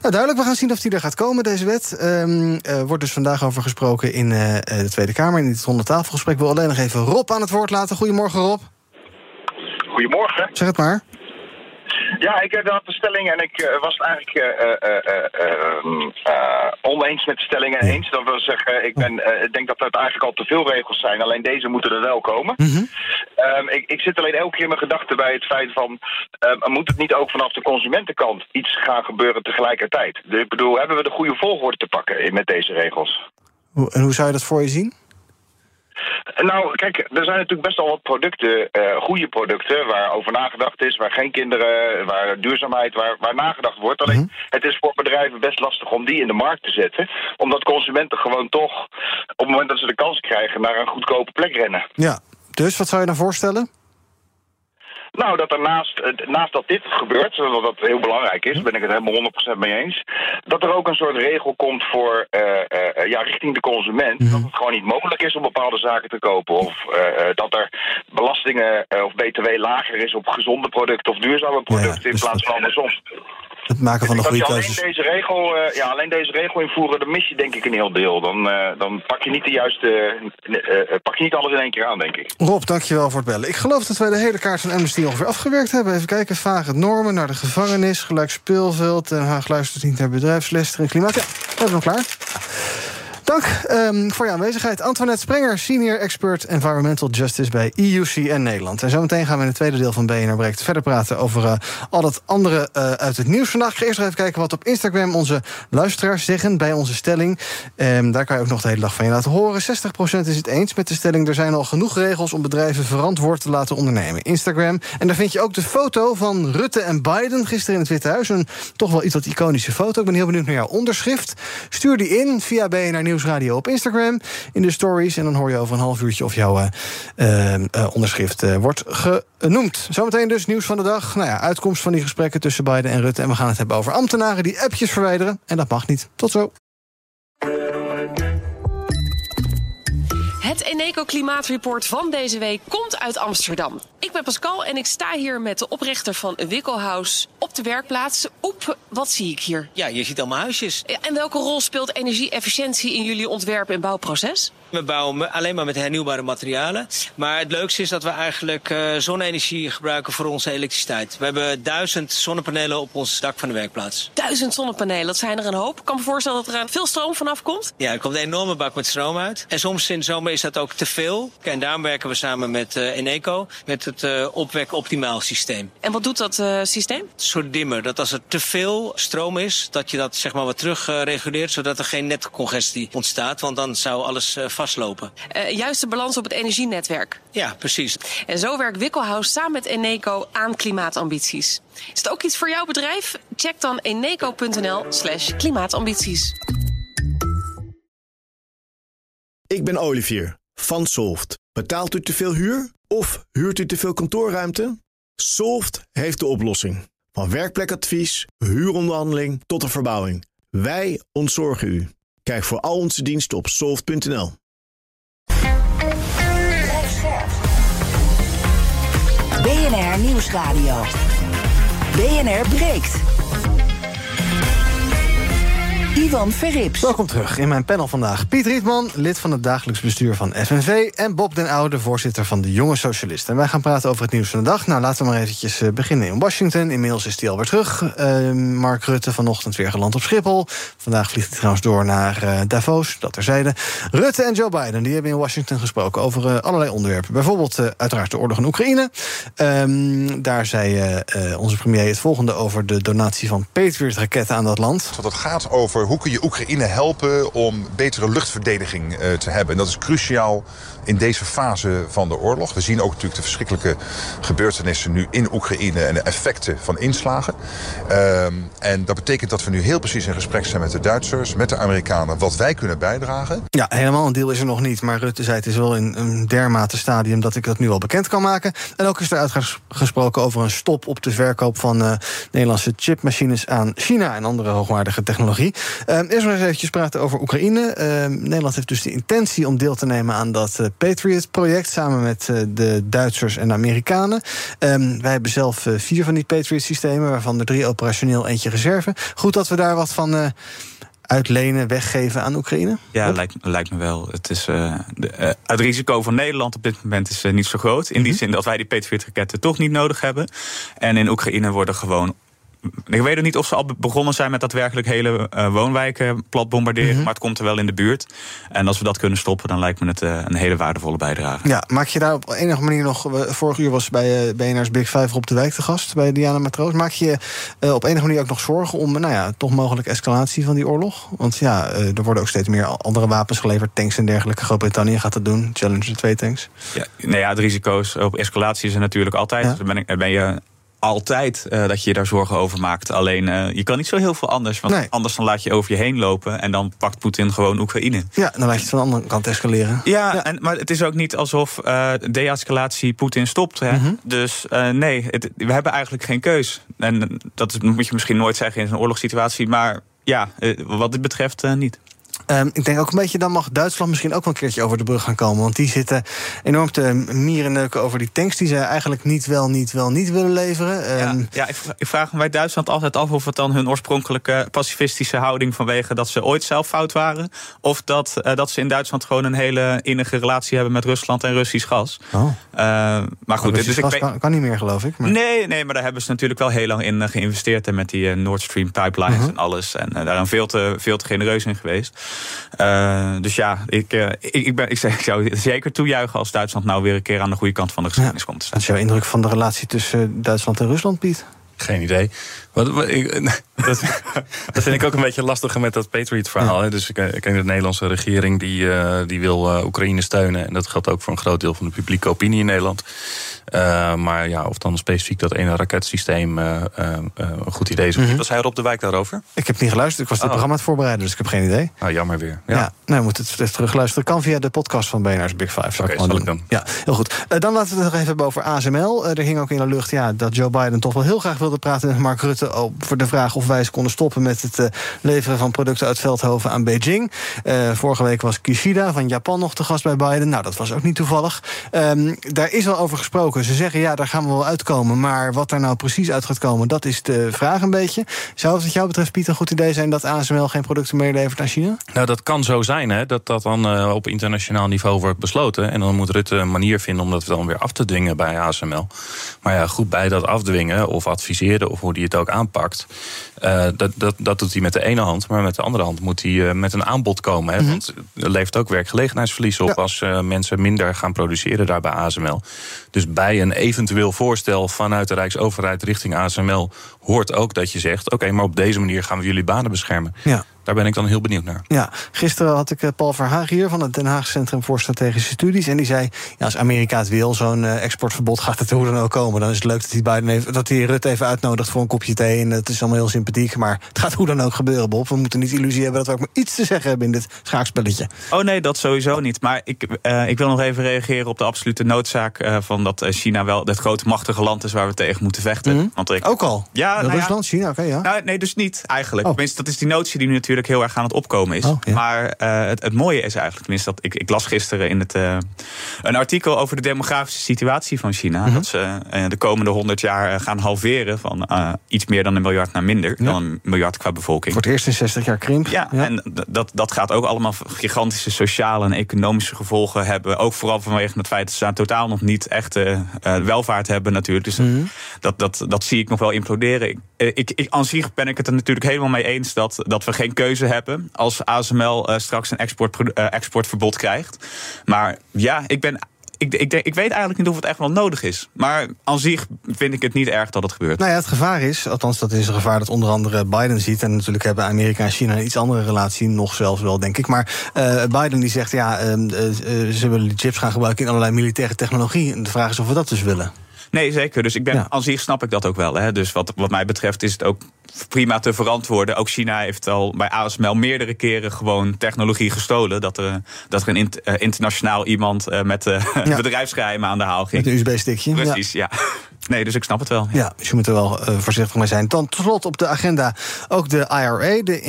nou duidelijk. We gaan zien of die er gaat komen, deze wet. Um, wordt dus vandaag over gesproken in de Tweede Kamer. In dit rondetafelgesprek wil alleen nog even Rob aan het woord laten. Goedemorgen, Rob. Goedemorgen. Zeg het maar. Ja, ik had de stelling en ik uh, was het eigenlijk uh, oneens met de stelling en eens. Dat wil zeggen, ik, ben, ik denk dat er eigenlijk al te veel regels zijn. Alleen deze moeten er wel komen. Mm -hmm. um, ik, ik, zit alleen elke keer in mijn gedachten bij het feit van... Um, moet het niet ook vanaf de consumentenkant iets gaan gebeuren tegelijkertijd? Ik bedoel, hebben we de goede volgorde te pakken met deze regels? En hoe zou je dat voor je zien? Nou, kijk, er zijn natuurlijk best wel wat producten, uh, goede producten, waar over nagedacht is, waar geen kinderen, waar duurzaamheid, waar, waar nagedacht wordt. Alleen, mm -hmm. het is voor bedrijven best lastig om die in de markt te zetten, omdat consumenten gewoon toch, op het moment dat ze de kans krijgen, naar een goedkope plek rennen. Ja, dus wat zou je dan voorstellen? Nou, dat er naast, naast dat dit gebeurt, dat dat heel belangrijk is, ben ik het helemaal 100% mee eens. Dat er ook een soort regel komt voor, uh, uh, ja, richting de consument. Mm -hmm. Dat het gewoon niet mogelijk is om bepaalde zaken te kopen. Of uh, dat er belastingen of BTW lager is op gezonde producten of duurzame producten ja, dus in plaats van andersom. Het maken van de goede keuzes. Alleen deze, regel, uh, ja, alleen deze regel invoeren, dan mis je denk ik een heel deel. Dan, uh, dan pak je niet de juiste. Uh, pak je niet alles in één keer aan, denk ik. Rob, dankjewel voor het bellen. Ik geloof dat wij de hele kaart van Amnesty ongeveer afgewerkt hebben. Even kijken, vage normen naar de gevangenis, gelijk speelveld. Den Haag luistert niet naar bedrijfslessen en klimaat. Ja, dat is nog klaar. Dank um, voor je aanwezigheid. Antoinette Sprenger, Senior Expert Environmental Justice bij EUC en Nederland. En zometeen gaan we in het tweede deel van BNR Breekt verder praten over uh, al het andere uh, uit het nieuws vandaag. Ik ga eerst nog even kijken wat op Instagram onze luisteraars zeggen bij onze stelling. Um, daar kan je ook nog de hele dag van je laten horen. 60% is het eens met de stelling. Er zijn al genoeg regels om bedrijven verantwoord te laten ondernemen. Instagram. En daar vind je ook de foto van Rutte en Biden gisteren in het Witte Huis. Een toch wel iets wat iconische foto. Ik ben heel benieuwd naar jouw onderschrift. Stuur die in via BNR Nieuws Nieuwsradio op Instagram in de stories. En dan hoor je over een half uurtje of jouw uh, onderschrift wordt genoemd. Zometeen dus nieuws van de dag. Nou ja, uitkomst van die gesprekken tussen Biden en Rutte. En we gaan het hebben over ambtenaren die appjes verwijderen. En dat mag niet. Tot zo. Het Eneco Klimaatreport van deze week komt uit Amsterdam. Ik ben Pascal en ik sta hier met de oprichter van Wikkelhuis op de werkplaats. Op, wat zie ik hier? Ja, je ziet allemaal huisjes. En welke rol speelt energie-efficiëntie in jullie ontwerp- en bouwproces? We bouwen alleen maar met hernieuwbare materialen. Maar het leukste is dat we eigenlijk uh, zonne-energie gebruiken voor onze elektriciteit. We hebben duizend zonnepanelen op ons dak van de werkplaats. Duizend zonnepanelen, dat zijn er een hoop. Ik kan me voorstellen dat er veel stroom vanaf komt. Ja, er komt een enorme bak met stroom uit. En soms in de zomer is dat ook te veel. En daarom werken we samen met uh, Eneco, met het uh, opwek optimaal systeem. En wat doet dat systeem? Soort dimmer. Dat als er te veel stroom is, dat je dat zeg maar wat terug reguleert, zodat er geen netcongestie ontstaat. Want dan zou alles vast vastlopen. Uh, juist de balans op het energienetwerk. Ja, precies. En zo werkt Wikkelhuis samen met Eneco aan klimaatambities. Is het ook iets voor jouw bedrijf? Check dan eneco.nl slash klimaatambities. Ik ben Olivier van Solft. Betaalt u te veel huur of huurt u te veel kantoorruimte? Solft heeft de oplossing. Van werkplekadvies, huuronderhandeling tot de verbouwing. Wij ontzorgen u. Kijk voor al onze diensten op soft.nl. BNR Nieuwsradio. BNR breekt. Ivan Verrips. Welkom terug in mijn panel vandaag. Piet Rietman, lid van het dagelijks bestuur van FNV... en Bob den Oude, voorzitter van de Jonge Socialisten. En wij gaan praten over het nieuws van de dag. Nou, laten we maar eventjes eh, beginnen in Washington. Inmiddels is hij alweer terug. Uh, Mark Rutte vanochtend weer geland op Schiphol. Vandaag vliegt hij trouwens door naar uh, Davos, dat terzijde. Rutte en Joe Biden die hebben in Washington gesproken over uh, allerlei onderwerpen. Bijvoorbeeld uiteraard de oorlog in Oekraïne. Um, daar zei onze premier het volgende over de donatie van Patriot-raketten aan dat land. Dat het gaat over hoe kun je Oekraïne helpen om betere luchtverdediging uh, te hebben. En dat is cruciaal in deze fase van de oorlog. We zien ook natuurlijk de verschrikkelijke gebeurtenissen nu in Oekraïne en de effecten van inslagen. Um, en dat betekent dat we nu heel precies in gesprek zijn met de Duitsers, met de Amerikanen, wat wij kunnen bijdragen. Ja, helemaal een deel is er nog niet. Maar Rutte zei het is wel in een dermate stadium dat ik dat nu al bekend kan maken. En ook is er uitgesproken over een stop op de verkoop van uh, Nederlandse chipmachines aan China en andere hoogwaardige technologie. Uh, eerst nog eens eventjes praten over Oekraïne. Uh, Nederland heeft dus de intentie om deel te nemen aan dat Patriot-project... samen met de Duitsers en de Amerikanen. Um, wij hebben zelf vier van die Patriot-systemen... waarvan er drie operationeel, eentje reserve. Goed dat we daar wat van... Uh, uitlenen, weggeven aan Oekraïne? Ja, lijkt, lijkt, me wel. Het, is, uh, de, uh, het risico van Nederland op dit moment is uh, niet zo groot. In die mm -hmm. zin dat wij die Patriot-raketten toch niet nodig hebben. En in Oekraïne worden gewoon ik weet ook niet of ze al begonnen zijn met daadwerkelijk hele uh, woonwijken plat bombarderen. Mm -hmm. Maar het komt er wel in de buurt. En als we dat kunnen stoppen, dan lijkt me het uh, een hele waardevolle bijdrage. Ja, maak je daar op enige manier nog. Vorig uur was bij uh, BNR's Big Five op de wijk te gast bij Diana Matroos. Maak je op enige manier ook nog zorgen om nou ja, toch mogelijk escalatie van die oorlog? Want ja, er worden ook steeds meer andere wapens geleverd, tanks en dergelijke. Groot-Brittannië gaat dat doen. Challenger 2 tanks. Ja, nou ja, de risico's op escalatie zijn natuurlijk altijd. Ja. Dus ben, ik, ben je altijd uh, dat je je daar zorgen over maakt. Alleen uh, je kan niet zo heel veel anders. Want nee. anders dan laat je over je heen lopen. En dan pakt Poetin gewoon Oekraïne. Ja, dan laat je het van de andere kant escaleren. Ja, ja. En, maar het is ook niet alsof uh, de-escalatie Poetin stopt. Hè? Mm -hmm. Dus nee, het, we hebben eigenlijk geen keus. En dat moet je misschien nooit zeggen in een oorlogssituatie. Maar ja, wat dit betreft niet. Um, ik denk ook een beetje, dan mag Duitsland misschien ook wel een keertje over de brug gaan komen. Want die zitten enorm te mierenneuken over die tanks die ze eigenlijk niet wel, niet wel, niet willen leveren. Um, ja, ja, ik vraag me bij Duitsland altijd af of het dan hun oorspronkelijke pacifistische houding vanwege dat ze ooit zelf fout waren. Of dat, uh, dat ze in Duitsland gewoon een hele innige relatie hebben met Rusland en Russisch gas. Oh. Uh, maar goed, dus ik kan, kan, niet meer, geloof ik. Maar... Nee, nee, maar daar hebben ze natuurlijk wel heel lang in uh, geïnvesteerd. En met die Nord Stream pipelines -huh. en alles. En daar zijn veel te, veel te genereus in geweest. Uh, dus ja, ik, uh, ik, ik, ben, ik, zeg, ik zou zeker toejuichen als Duitsland nou weer een keer aan de goede kant van de geschiedenis ja. komt. Wat is jouw indruk van de relatie tussen Duitsland en Rusland, Piet? Geen idee. Wat, wat, ik, dat, dat, vind ik ook een beetje lastiger met dat Patriot-verhaal. Ja. Dus ik, ik denk de Nederlandse regering die, uh, die wil uh, Oekraïne steunen. En dat geldt ook voor een groot deel van de publieke opinie in Nederland. Uh, maar ja, of dan specifiek dat ene raketsysteem een goed idee is. Mm -hmm. Was hij Rob de Wijk daarover? Ik heb niet geluisterd. Ik was dit oh. programma aan het voorbereiden, dus ik heb geen idee. Oh, jammer weer. Ja, ja nou, we moeten het terugluisteren. Kan via de podcast van BNR's Big Five. Oké, okay, zal ik dan. Ja, heel goed. dan laten we het nog even hebben over ASML. er hing ook in de lucht ja, dat Joe Biden toch wel heel graag wil wilde praten met Mark Rutte over de vraag of wij eens konden stoppen met het uh, leveren van producten uit Veldhoven aan Beijing. Uh, vorige week was Kishida van Japan nog te gast bij Biden. Nou, dat was ook niet toevallig. Um, daar is al over gesproken. Ze zeggen ja, daar gaan we wel uitkomen. Maar wat daar nou precies uit gaat komen, dat is de vraag een beetje. Zou het wat jou betreft, Piet, een goed idee zijn dat ASML geen producten meer levert aan China? Nou, dat kan zo zijn, hè, dat dat dan uh, op internationaal niveau wordt besloten. En dan moet Rutte een manier vinden om dat dan weer af te dwingen bij ASML. Maar ja, goed bij dat afdwingen of adviseren of hoe hij het ook aanpakt. Uh, dat, dat, dat doet hij met de ene hand, maar met de andere hand moet hij uh, met een aanbod komen. Hè, mm -hmm. Want er levert ook werkgelegenheidsverlies op ja. als uh, mensen minder gaan produceren daar bij ASML. Dus bij een eventueel voorstel vanuit de Rijksoverheid richting ASML hoort ook dat je zegt: oké, okay, maar op deze manier gaan we jullie banen beschermen. Ja. Daar ben ik dan heel benieuwd naar. Ja, gisteren had ik Paul Verhaag hier van het Den Haag Centrum voor Strategische Studies. En die zei: ja, als Amerika het wil, zo'n exportverbod gaat het hoe dan ook komen. Dan is het leuk dat hij, Biden even, dat hij Rutte even uitnodigt voor een kopje thee. En het is allemaal heel sympathiek. Maar het gaat hoe dan ook gebeuren, Bob. We moeten niet illusie hebben dat we ook maar iets te zeggen hebben in dit schaakspelletje. Oh nee, dat sowieso niet. Maar ik, uh, ik wil nog even reageren op de absolute noodzaak uh, van dat China wel het grote machtige land is waar we tegen moeten vechten. Mm -hmm. Want ik, ook al? Ja, nou Rusland, ja, China, oké, okay, ja. Nou, nee, dus niet eigenlijk. Oh. Tenminste, dat is die notie die nu natuurlijk heel erg aan het opkomen is. Oh, ja. Maar uh, het, het, mooie is eigenlijk, tenminste, dat ik, ik las gisteren in het, een artikel over de demografische situatie van China. Mm -hmm. Dat ze de komende honderd jaar gaan halveren van iets meer dan een miljard naar minder ja. dan een miljard qua bevolking. Voor het eerst in 60 jaar krimp. Ja, en dat, dat gaat ook allemaal gigantische sociale en economische gevolgen hebben. Ook vooral vanwege het feit dat ze totaal nog niet echt uh, welvaart hebben natuurlijk. Dus mm -hmm. dat, dat, dat zie ik nog wel imploderen. Ik, ik, ik, aan zich ben ik het er natuurlijk helemaal mee eens dat, dat we geen keuze hebben als ASML uh, straks een export, uh, exportverbod krijgt. Maar ja, ik ben ik, ik, ik, weet eigenlijk niet of het echt wel nodig is. Maar aan zich vind ik het niet erg dat het gebeurt. Nou ja, het gevaar is, althans dat is een gevaar dat onder andere Biden ziet. En natuurlijk hebben Amerika en China een iets andere relatie, nog zelfs wel, denk ik. Maar Biden die zegt, ja, uh, ze willen chips gaan gebruiken in allerlei militaire technologie. En de vraag is of we dat dus willen. Nee, zeker. Dus ik ben, ja. aan zich snap ik dat ook wel. Hè. Dus wat, wat mij betreft is het ook prima te verantwoorden. Ook China heeft al bij ASML meerdere keren gewoon technologie gestolen. Dat er, dat er een uh, internationaal iemand uh, met uh, ja. bedrijfsgeheimen aan de haal ging. Met een USB-stickje. Precies, ja. ja. Nee, dus ik snap het wel. Ja, dus je moet er wel voorzichtig mee zijn. Dan tot slot op de agenda ook de IRA, de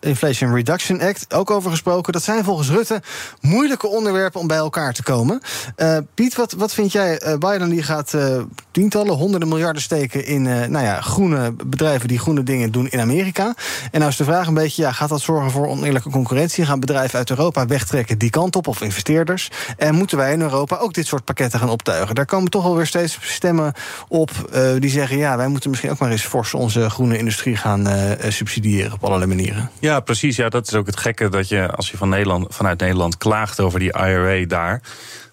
Inflation Reduction Act. Ook over gesproken. Dat zijn volgens Rutte moeilijke onderwerpen om bij elkaar te komen. Piet, wat, wat vind jij? Biden die gaat tientallen, honderden miljarden steken in nou ja, groene bedrijven die groene dingen doen in Amerika. En nou is de vraag een beetje, ja, gaat dat zorgen voor oneerlijke concurrentie? Gaan bedrijven uit Europa wegtrekken die kant op, of investeerders? En moeten wij in Europa ook dit soort pakketten gaan optuigen? Daar komen toch alweer steeds stemmen op uh, die zeggen... ja, wij moeten misschien ook maar eens fors onze groene industrie gaan uh, subsidiëren op allerlei manieren. Ja, precies. Ja, dat is ook het gekke dat je, als je van Nederland, vanuit Nederland klaagt over die IRA daar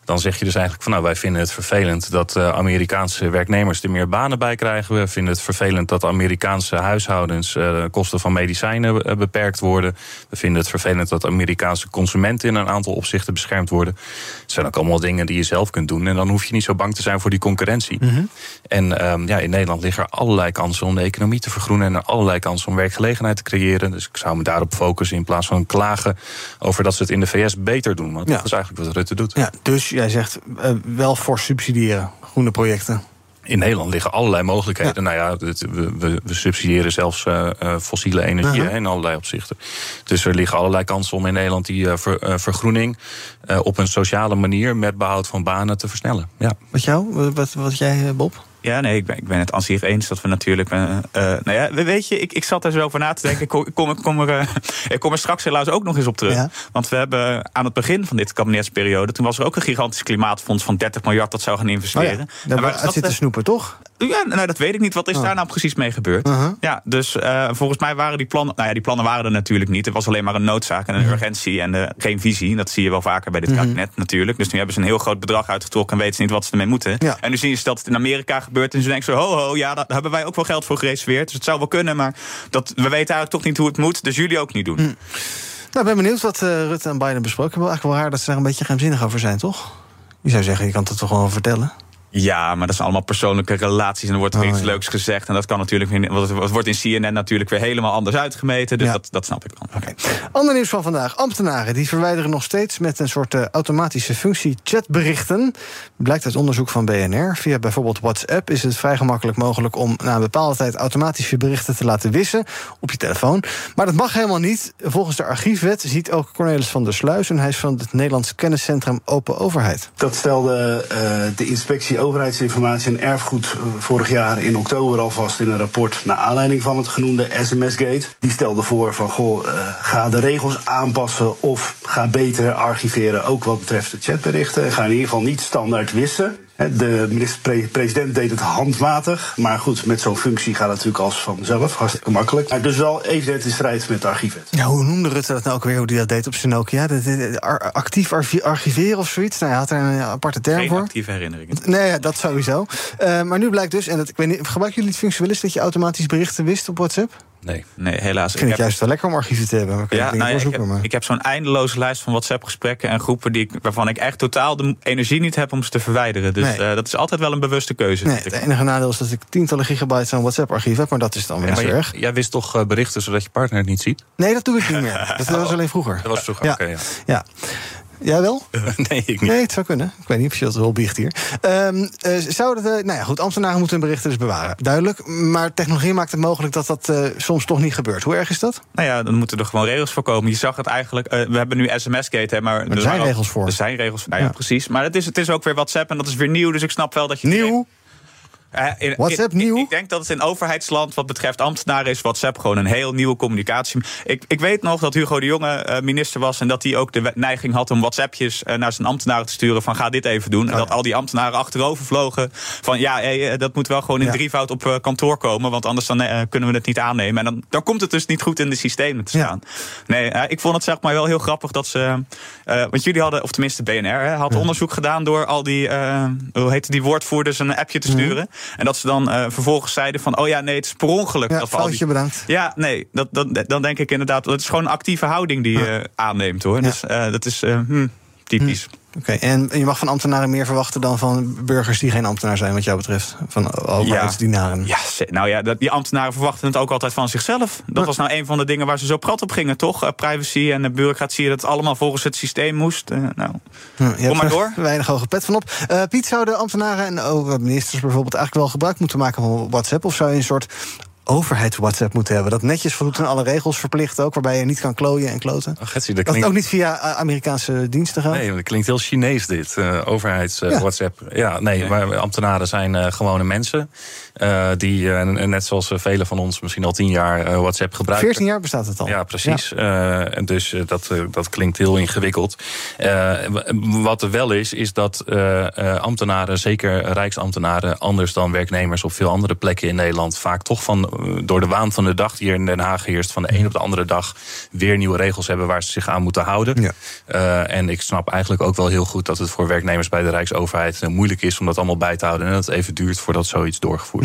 dan zeg je dus eigenlijk van nou, wij vinden het vervelend dat uh, Amerikaanse werknemers er meer banen bij krijgen. We vinden het vervelend dat Amerikaanse huishoudens uh, kosten van medicijnen uh, beperkt worden. We vinden het vervelend dat Amerikaanse consumenten in een aantal opzichten beschermd worden. Het zijn ook allemaal dingen die je zelf kunt doen. En dan hoef je niet zo bang te zijn voor die concurrentie. Mm -hmm. En um, ja, in Nederland liggen er allerlei kansen om de economie te vergroenen en er allerlei kansen om werkgelegenheid te creëren. Dus ik zou me daarop focussen in plaats van klagen over dat ze het in de VS beter doen. Want ja. dat is eigenlijk wat Rutte doet. Ja, dus jij zegt uh, wel voor subsidiëren, groene projecten. In Nederland liggen allerlei mogelijkheden. Ja. Nou ja, het, we, we, subsidiëren zelfs uh, uh, fossiele energie uh -huh. in allerlei opzichten. Dus er liggen allerlei kansen om in Nederland die ver, vergroening op een sociale manier met behoud van banen te versnellen. Ja. Wat jou? Wat, wat jij, Bob? Ja, nee, ik ben, ik ben het zich eens dat we natuurlijk. Uh, uh, nou ja, weet je, ik, ik zat er zo over na te denken. Ik kom, kom, kom er, uh, ik kom er straks helaas ook nog eens op terug. Ja. Want we hebben aan het begin van dit kabinetsperiode. toen was er ook een gigantisch klimaatfonds van 30 miljard dat zou gaan investeren. Oh ja, daar zit te snoepen, toch? Ja, nou, dat weet ik niet. Wat is oh. daar nou precies mee gebeurd? -huh. Ja, dus uh, volgens mij waren die plannen. Nou ja, die plannen waren er natuurlijk niet. Het was alleen maar een noodzaak en een -huh. urgentie en uh, geen visie. Dat zie je wel vaker bij dit -huh. kabinet natuurlijk. Dus nu hebben ze een heel groot bedrag uitgetrokken en weten ze niet wat ze ermee moeten. Ja. En nu zien ze dat het in Amerika gebeurt. En ze denken zo: ho, ho, ja, daar hebben wij ook wel geld voor gereserveerd. Dus het zou wel kunnen, maar dat, we weten eigenlijk toch niet hoe het moet. Dus jullie ook niet doen. Nou, ik ben benieuwd wat uh, Rutte en Biden besproken hebben. Eigenlijk wel raar dat ze daar een beetje geheimzinnig over zijn, toch? Je zou zeggen, je kan het toch gewoon vertellen. Ja, maar dat zijn allemaal persoonlijke relaties en er wordt weer Oh, iets ja. leuks gezegd. En dat kan natuurlijk weer, want het wordt in CNN natuurlijk weer helemaal anders uitgemeten. Dus Ja. dat, dat snap ik wel. Ander nieuws van vandaag. Ambtenaren die verwijderen nog steeds met een soort eh, automatische functie chatberichten. Blijkt uit onderzoek van BNR. Via bijvoorbeeld WhatsApp is het vrij gemakkelijk mogelijk om na een bepaalde tijd automatisch je berichten te laten wissen op je telefoon. Maar dat mag helemaal niet. Volgens de archiefwet ziet ook Cornelis van der Sluis en hij is van het Nederlands Kenniscentrum Open Overheid. Dat stelde eh, de inspectie overheidsinformatie en erfgoed eh, vorig jaar in oktober al vast in een rapport naar aanleiding van het genoemde SMS-gate. Die stelde voor van goh, eh, ga de regels aanpassen of ga beter archiveren, ook wat betreft de chatberichten. Ga in ieder geval niet standaard wissen. De minister-president deed het handmatig, maar goed, met zo'n functie gaat het natuurlijk als vanzelf, hartstikke makkelijk. Maar dus wel evident in strijd met de archiefwet. Ja, hoe noemde Rutte dat nou ook weer, hoe hij dat deed op zijn Nokia? Dat- dat- dat- ar- actief archi- archiveren of zoiets? Nou, hij had er een aparte term Geen voor. actieve herinneringen. Nee, ja, dat sowieso. Eh, maar nu blijkt dus, en dat, ik weet niet, gebruiken jullie het functie wel eens dat je automatisch berichten wist op WhatsApp? Nee. Nee, helaas. Ik vind het juist wel lekker om archieven te hebben. Ja, nou ja, ik heb, maar- ik heb zo'n eindeloze lijst van WhatsApp-gesprekken en groepen die ik, waarvan ik echt totaal de energie niet heb om ze te verwijderen. Dus Nee. eh, dat is altijd wel een bewuste keuze. Nee, het enige nadeel is dat ik tientallen gigabytes aan WhatsApp-archief heb, maar dat is dan weer Ja, erg. jij wist toch eh, berichten zodat je partner het niet ziet? Nee, dat doe ik niet meer. Dat was alleen vroeger. Dat was vroeger, Ja. oké. ja. Jij wel? nee, ik niet. Nee, het zou kunnen. Ik weet niet of je dat wel biecht hier. Ehm eh, zou dat, eh, nou ja, goed, ambtenaren moeten hun berichten dus bewaren. Duidelijk. Maar technologie maakt het mogelijk dat dat eh, soms toch niet gebeurt. Hoe erg is dat? Nou ja, dan moeten er gewoon regels voor komen. Je zag het eigenlijk. eh, we hebben nu SMS-gate, hè, maar, er zijn ook- regels voor. Er zijn regels voor. Nou ja, Ja. precies. Maar het is, het is ook weer WhatsApp en dat is weer nieuw. Dus ik snap wel dat je. Nieuw? In- WhatsApp ik, nieuw? Ik, ik denk dat het in overheidsland, wat betreft ambtenaren, is WhatsApp gewoon een heel nieuwe communicatie. Ik, ik weet nog dat Hugo de Jonge eh, minister was en dat hij ook de neiging had om WhatsAppjes eh, naar zijn ambtenaren te sturen van ga dit even doen. En dat al die ambtenaren achterover vlogen van ja, hey, dat moet wel gewoon in Ja. drievoud op kantoor komen, want anders dan, kunnen we het niet aannemen. En dan, dan komt het dus niet goed in de systemen te staan. Nee, ik vond het zeg maar wel heel grappig dat ze, want jullie hadden, of tenminste BNR, hè, had onderzoek gedaan door al die, hoe heette die woordvoerders een appje te sturen. En dat ze dan eh, vervolgens zeiden van, oh ja, nee, het is per ongeluk. Ja, dat we die... bedankt. Ja, nee, dat, dat, dan denk ik inderdaad, dat is gewoon een actieve houding die je aanneemt hoor. Dus eh, dat is eh, hm, typisch. Oké, en je mag van ambtenaren meer verwachten dan van burgers die geen ambtenaar zijn, wat jou betreft. Van overheidsdienaren. Ja, ze- nou ja, dat, die ambtenaren verwachten het ook altijd van zichzelf. Dat was nou een van de dingen waar ze zo prat op gingen, toch? Eh, privacy en de bureaucratie, dat het allemaal volgens het systeem moest. Eh, nou, hebt maar door. Weinig hoge pet van op. Eh, Piet, zouden ambtenaren en ook ministers bijvoorbeeld eigenlijk wel gebruik moeten maken van WhatsApp? Of zou je een soort overheids-WhatsApp moeten hebben? Dat netjes voldoet aan alle regels verplicht ook, waarbij je niet kan klooien en kloten? Oh, Getsie, Dat klinkt... ook niet via eh, Amerikaanse diensten gaat? Nee, dat klinkt heel Chinees dit, eh, overheids eh, Ja. WhatsApp. Ja, nee, maar ambtenaren zijn gewone mensen. Eh, die, eh, net zoals eh, velen van ons, misschien al tien jaar WhatsApp gebruiken. 14 jaar bestaat het al. Ja, precies. Dus dat, dat klinkt heel ingewikkeld. Wat er wel is, is dat ambtenaren, zeker rijksambtenaren, anders dan werknemers op veel andere plekken in Nederland, vaak toch van, door de waan van de dag die hier in Den Haag heerst, van de een op de andere dag weer nieuwe regels hebben waar ze zich aan moeten houden. En ik snap eigenlijk ook wel heel goed dat het voor werknemers bij de Rijksoverheid moeilijk is om dat allemaal bij te houden. En dat het even duurt voordat zoiets doorgevoerd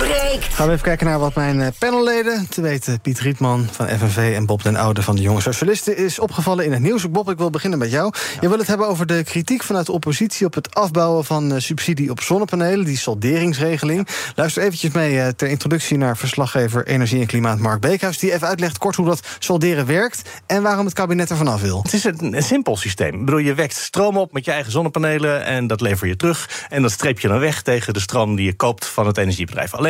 breekt. Gaan we even kijken naar wat mijn eh, panelleden, te weten Piet Rietman van FNV en Bob den Oude van de Jonge Socialisten, is opgevallen in het nieuws. Bob, ik wil beginnen met jou. Je wil het hebben over de kritiek vanuit de oppositie op het afbouwen van eh, subsidie op zonnepanelen, die solderingsregeling. Luister eventjes mee eh, ter introductie naar verslaggever Energie en Klimaat Mark Beekhuis, die even uitlegt kort hoe dat solderen werkt en waarom het kabinet er vanaf wil. Het is een, een simpel systeem. Ik bedoel, je wekt stroom op met je eigen zonnepanelen en dat lever je terug. En dat streep je dan weg tegen de stroom die je koopt van het energiebedrijf. Alleen,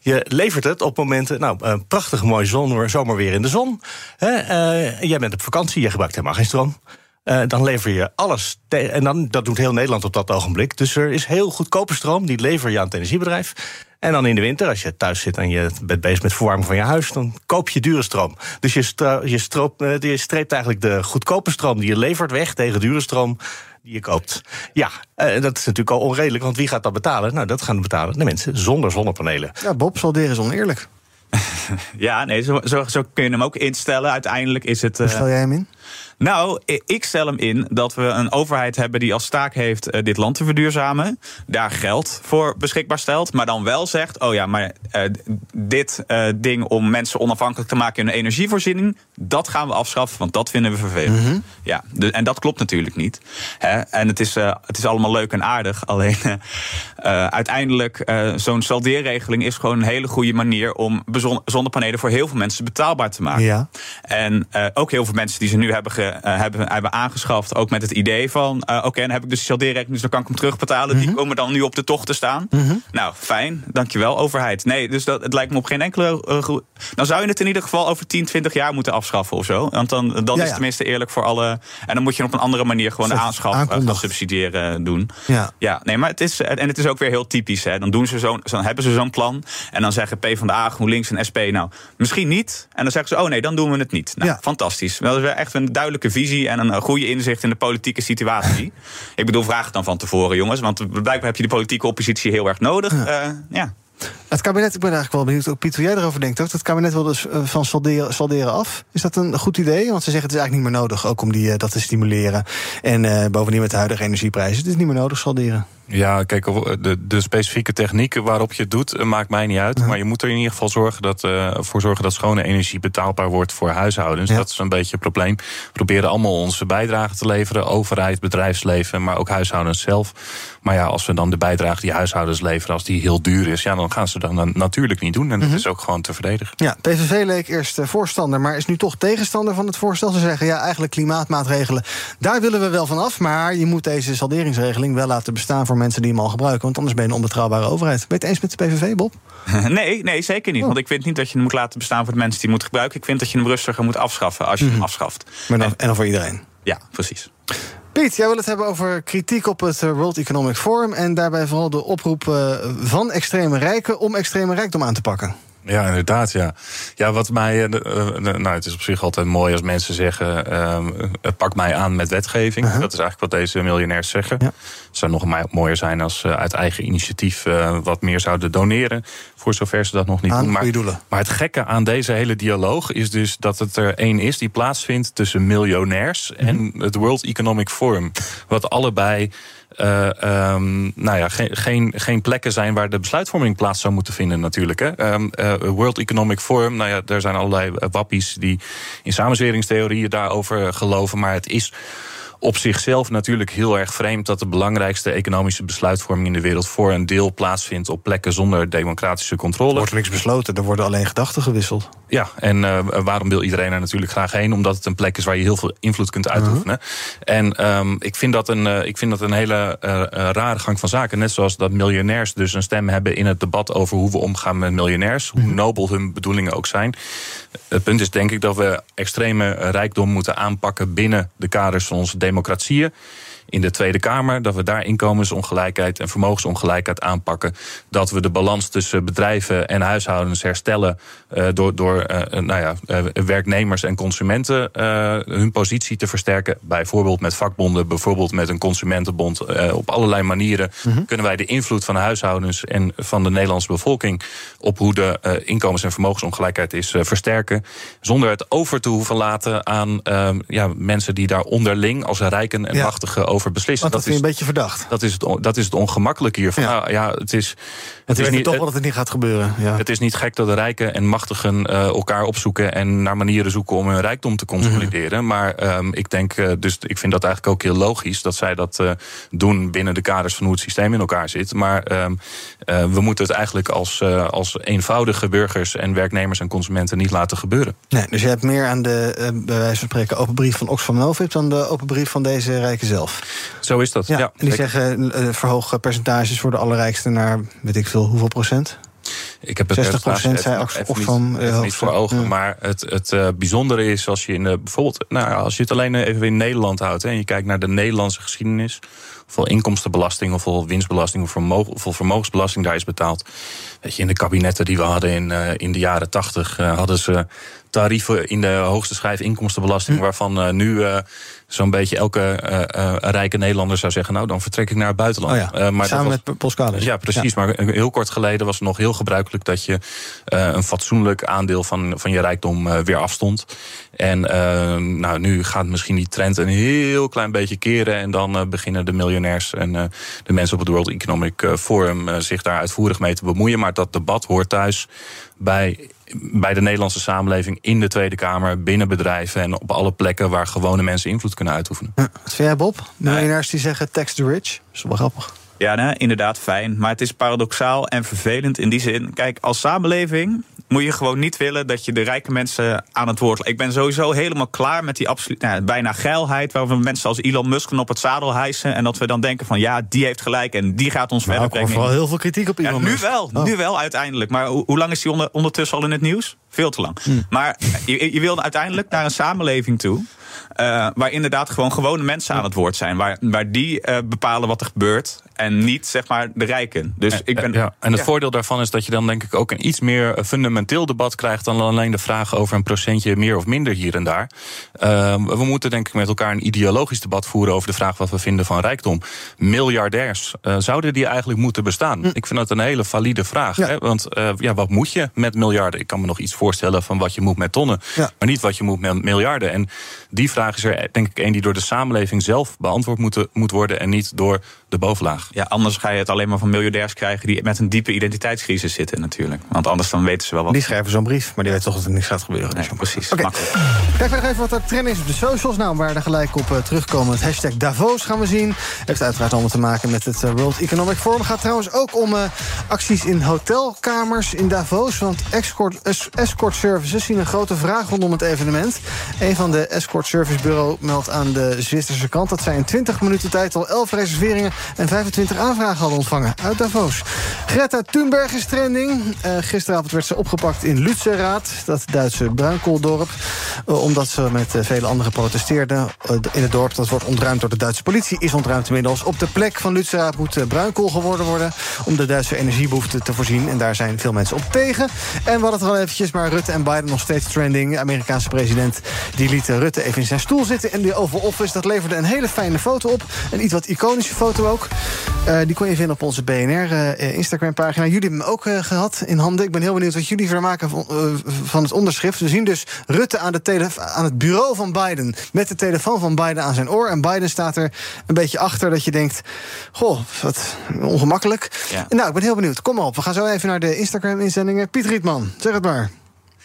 je levert het op momenten, nou, een prachtig mooi zon, zomerweer in de zon. Hè, eh, jij bent op vakantie, je gebruikt helemaal geen stroom. Eh, dan lever je alles. En dan, dat doet heel Nederland op dat ogenblik. Dus er is heel goedkope stroom, die lever je aan het energiebedrijf. En dan in de winter, als je thuis zit en je bent bezig met verwarming van je huis, dan koop je dure stroom. Dus je, je, eh, je streept eigenlijk de goedkope stroom die je levert weg tegen dure stroom die je koopt. Ja, eh, dat is natuurlijk al onredelijk, want wie gaat dat betalen? Nou, dat gaan betalen de mensen zonder zonnepanelen. Ja, Bob, salderen is oneerlijk. Ja, nee, zo, zo, zo kun je hem ook instellen. Uiteindelijk is het. Hoe eh, stel jij hem in? Nou, ik stel hem in dat we een overheid hebben die als taak heeft eh, dit land te verduurzamen. Daar geld voor beschikbaar stelt. Maar dan wel zegt: oh ja, maar eh, dit eh, ding om mensen onafhankelijk te maken in hun energievoorziening. dat gaan we afschaffen, want dat vinden we vervelend. Ja, de- en dat klopt natuurlijk niet. Hè? En het is, het is allemaal leuk en aardig. Alleen uiteindelijk, zo'n saldeerregeling is gewoon een hele goede manier om zonnepanelen voor heel veel mensen betaalbaar te maken. Ja. En ook heel veel mensen die ze nu hebben, ge, hebben, hebben aangeschaft, ook met het idee van: eh, oké, dan heb ik dus die saldeerrekening, dus dan kan ik hem terugbetalen. Die komen dan nu op de tocht te staan. Nou, fijn, dankjewel, overheid. Nee, dus dat, het lijkt me op geen enkele. eh, dan zou je het in ieder geval over 10, 20 jaar moeten afschaffen of zo. Want dan, dan Ja, is ja. het tenminste eerlijk voor alle. En dan moet je op een andere manier gewoon de aanschaf eh, subsidiëren doen. Ja. Ja, nee, maar het is, en het is ook weer heel typisch. Hè. Dan, doen ze zo, dan hebben ze zo'n plan. En dan zeggen PvdA, GroenLinks en SP, nou, misschien niet. En dan zeggen ze, oh nee, dan doen we het niet. Nou, fantastisch. Dat is weer echt een duidelijke visie en een eh, goede inzicht in de politieke situatie. Ik bedoel, vraag het dan van tevoren, jongens. Want blijkbaar heb je de politieke oppositie heel erg nodig. Ja. ja. Het kabinet, ik ben eigenlijk wel benieuwd, ook Piet, hoe jij erover denkt ook. Het kabinet wil dus eh, van salderen, salderen af. Is dat een goed idee? Want ze zeggen het is eigenlijk niet meer nodig, ook om die, eh, dat te stimuleren. En eh, bovendien met de huidige energieprijzen, het is niet meer nodig salderen. Ja, kijk, de, de specifieke techniek waarop je het doet, maakt mij niet uit. Maar je moet er in ieder geval zorgen dat, voor zorgen dat schone energie betaalbaar wordt voor huishoudens. Dat is een beetje het probleem. We proberen allemaal onze bijdrage te leveren. Overheid, bedrijfsleven, maar ook huishoudens zelf. Maar ja, als we dan de bijdrage die huishoudens leveren, als die heel duur is, ja, dan gaan ze dat dan natuurlijk niet doen. En dat is ook gewoon te verdedigen. Ja, PVV leek eerst eh, voorstander, maar is nu toch tegenstander van het voorstel. Ze zeggen, ja, eigenlijk klimaatmaatregelen, daar willen we wel van af. Maar je moet deze salderingsregeling wel laten bestaan voor mensen die hem al gebruiken. Want anders ben je een onbetrouwbare overheid. Ben je het eens met de PVV, Bob? Nee, nee, zeker niet. Want ik vind niet dat je hem moet laten bestaan voor de mensen die hem moeten gebruiken. Ik vind dat je hem rustiger moet afschaffen als je hem afschaft. Maar dan, en dan voor iedereen. Ja, precies. Piet, jij wil het hebben over kritiek op het eh, World Economic Forum. En daarbij vooral de oproep eh, van extreme rijken om extreme rijkdom aan te pakken. Ja, inderdaad, ja. Ja, wat mij. eh, eh, nou, het is op zich altijd mooi als mensen zeggen. ehm, het pakt mij aan met wetgeving. Dat is eigenlijk wat deze miljonairs zeggen. Het zou nog mooier zijn als ze uit eigen initiatief eh, wat meer zouden doneren. Voor zover ze dat nog niet Aan doen. Maar, goede doelen. maar het gekke aan deze hele dialoog is dus dat het er één is die plaatsvindt tussen miljonairs en het World Economic Forum. Wat allebei. Ehm, nou ja, geen, geen, geen plekken zijn waar de besluitvorming plaats zou moeten vinden, natuurlijk. Hè. Ehm, eh, World Economic Forum, nou ja, er zijn allerlei eh, wappies die in samenzweringstheorieën daarover geloven. Maar het is op zichzelf natuurlijk heel erg vreemd dat de belangrijkste economische besluitvorming in de wereld voor een deel plaatsvindt op plekken zonder democratische controle. Er wordt niks besloten, er worden alleen gedachten gewisseld. Ja, en eh, waarom wil iedereen er natuurlijk graag heen? Omdat het een plek is waar je heel veel invloed kunt uitoefenen. En ehm, ik, vind dat een, eh, ik vind dat een hele eh, rare gang van zaken. Net zoals dat miljonairs dus een stem hebben in het debat over hoe we omgaan met miljonairs. Hoe nobel hun bedoelingen ook zijn. Het punt is denk ik dat we extreme rijkdom moeten aanpakken binnen de kaders van onze democratieën in de Tweede Kamer. Dat we daar inkomensongelijkheid en vermogensongelijkheid aanpakken. Dat we de balans tussen bedrijven en huishoudens herstellen. eh, door door eh, nou ja, eh, werknemers en consumenten eh, hun positie te versterken. Bijvoorbeeld met vakbonden, bijvoorbeeld met een consumentenbond. Eh, op allerlei manieren kunnen wij de invloed van de huishoudens en van de Nederlandse bevolking. op hoe de eh, inkomens- en vermogensongelijkheid is eh, versterken. Zonder het over te hoeven laten aan eh, ja, mensen die daar onderling als rijken en Ja. Over beslissen. Want dat vind je een beetje verdacht. Dat is het, dat is het ongemakkelijke hiervan. Ja. Nou, ja, het is, Het is niet, toch wel dat het niet gaat gebeuren. Ja. het is niet gek dat de rijken en machtigen eh, elkaar opzoeken en naar manieren zoeken om hun rijkdom te consolideren. Maar ehm, ik denk, eh, dus ik vind dat eigenlijk ook heel logisch dat zij dat eh, doen binnen de kaders van hoe het systeem in elkaar zit. Maar ehm, eh, we moeten het eigenlijk als, als eenvoudige burgers en werknemers en consumenten niet laten gebeuren. Nee, dus je hebt meer aan de, bij wijze van spreken, open brief van Oxfam Novib dan de open brief van deze rijken zelf. Zo is dat. Ja, Ja, en die zeker. zeggen eh, verhoog percentages voor de allerrijkste naar weet ik veel hoeveel procent. Ik heb het 60% helaas even- zei Oxfam, niet, eh, niet voor ogen. ja. Maar het, het eh, bijzondere is als je in de, bijvoorbeeld, nou, ja, als je het alleen even in Nederland houdt hè, en je kijkt naar de Nederlandse geschiedenis, hoeveel inkomstenbelasting, hoeveel winstbelasting, hoeveel, vermo- hoeveel vermogensbelasting daar is betaald. Weet je, in de kabinetten die we hadden in, in de jaren tachtig hadden ze tarieven in de hoogste schijf inkomstenbelasting, waarvan eh, nu zo'n beetje elke eh, eh, rijke Nederlander zou zeggen, nou dan vertrek ik naar het buitenland. Oh ja, Eh, maar samen was- met Pascalis. ja, precies. Maar heel kort geleden was het nog heel gebruikelijk dat je een fatsoenlijk aandeel van, van je rijkdom weer afstond. En eh, nou, nu gaat misschien die trend een heel klein beetje keren. En dan beginnen de miljonairs en de mensen op het World Economic Forum zich daar uitvoerig mee te bemoeien. Maar dat debat hoort thuis bij, bij de Nederlandse samenleving in de Tweede Kamer, binnen bedrijven en op alle plekken waar gewone mensen invloed kunnen uitoefenen. Wat vind jij, Bob? Miljonairs die zeggen tax the rich. Dat is wel grappig. Ja, nee, inderdaad, fijn. Maar het is paradoxaal en vervelend in die zin. Kijk, als samenleving moet je gewoon niet willen dat je de rijke mensen aan het woord. Ik ben sowieso helemaal klaar met die absoluut nou, bijna geilheid. Waar we mensen als Elon Musk op het zadel hijsen. En dat we dan denken van ja, die heeft gelijk en die gaat ons Nou, verder ik hoor brengen. vooral heel veel kritiek op Ja, Elon nu Musk. wel, Oh. nu wel uiteindelijk. Maar hoe, hoe lang is die onder- ondertussen al in het nieuws? Veel te lang. Hm. Maar je, je wil uiteindelijk naar een samenleving toe. Eh, waar inderdaad gewoon gewone mensen aan het woord zijn. Waar, waar die eh, bepalen wat er gebeurt. En niet zeg maar de rijken. Dus ik ben. Ja, en het ja. voordeel daarvan is dat je dan denk ik ook een iets meer eh, fundamenteel debat krijgt dan alleen de vraag over een procentje meer of minder hier en daar. Ehm, we moeten denk ik met elkaar een ideologisch debat voeren over de vraag wat we vinden van rijkdom. Miljardairs, zouden die eigenlijk moeten bestaan? Ik vind dat een hele valide vraag. Hè? Want ja, wat moet je met miljarden? Ik kan me nog iets voorstellen van wat je moet met tonnen, maar niet wat je moet met miljarden. En die vraag is er denk ik een die door de samenleving zelf beantwoord moet, moet worden en niet door de bovenlaag. Ja, anders ga je het alleen maar van miljardairs krijgen die met een diepe identiteitscrisis zitten natuurlijk. Want anders dan weten ze wel wat. Die schrijven zo'n brief, maar die weten toch dat er niks gaat gebeuren. Nee, precies. Oké. Makkelijk. Kijk nog even wat er trend is op de socials. Nou, waar er gelijk op eh, terugkomen. Het hashtag Davos gaan we zien. Heeft uiteraard allemaal te maken met het eh, World Economic Forum. Gaat trouwens ook om eh, acties in hotelkamers in Davos. Want escort, es- escort services zien een grote vraag rondom het evenement. Een van de escort service bureau meldt aan de Zwitserse kant... dat zij in 20 minuten tijd al 11 reserveringen en 25 aanvragen hadden ontvangen uit Davos. Greta Thunberg is trending. Eh, gisteravond werd ze opgepakt in Lützerath, dat Duitse bruinkooldorp. Eh, omdat ze met eh, vele anderen protesteerden in het dorp. Dat wordt ontruimd door de Duitse politie. Is ontruimd inmiddels. Op de plek van Lützerath moet bruinkool geworden worden... om de Duitse energiebehoeften te voorzien. En daar zijn veel mensen op tegen. En hadden het al eventjes, maar Rutte en Biden nog steeds trending. Amerikaanse president die liet Rutte even in zijn stoel zitten... in de Oval Office. Dat leverde een hele fijne foto op. Een iets wat iconische foto ook. Eh, die kon je vinden op onze BNR-Instagram-pagina. jullie hebben hem ook eh, gehad in handen. Ik ben heel benieuwd wat jullie ervan maken van, eh, van het onderschrift. We zien dus Rutte aan, de aan het bureau van Biden... met de telefoon van Biden aan zijn oor. En Biden staat er een beetje achter dat je denkt... goh, wat ongemakkelijk. Ja. Nou, ik ben heel benieuwd. Kom op, we gaan zo even naar de Instagram-inzendingen. Piet Rietman, zeg het maar.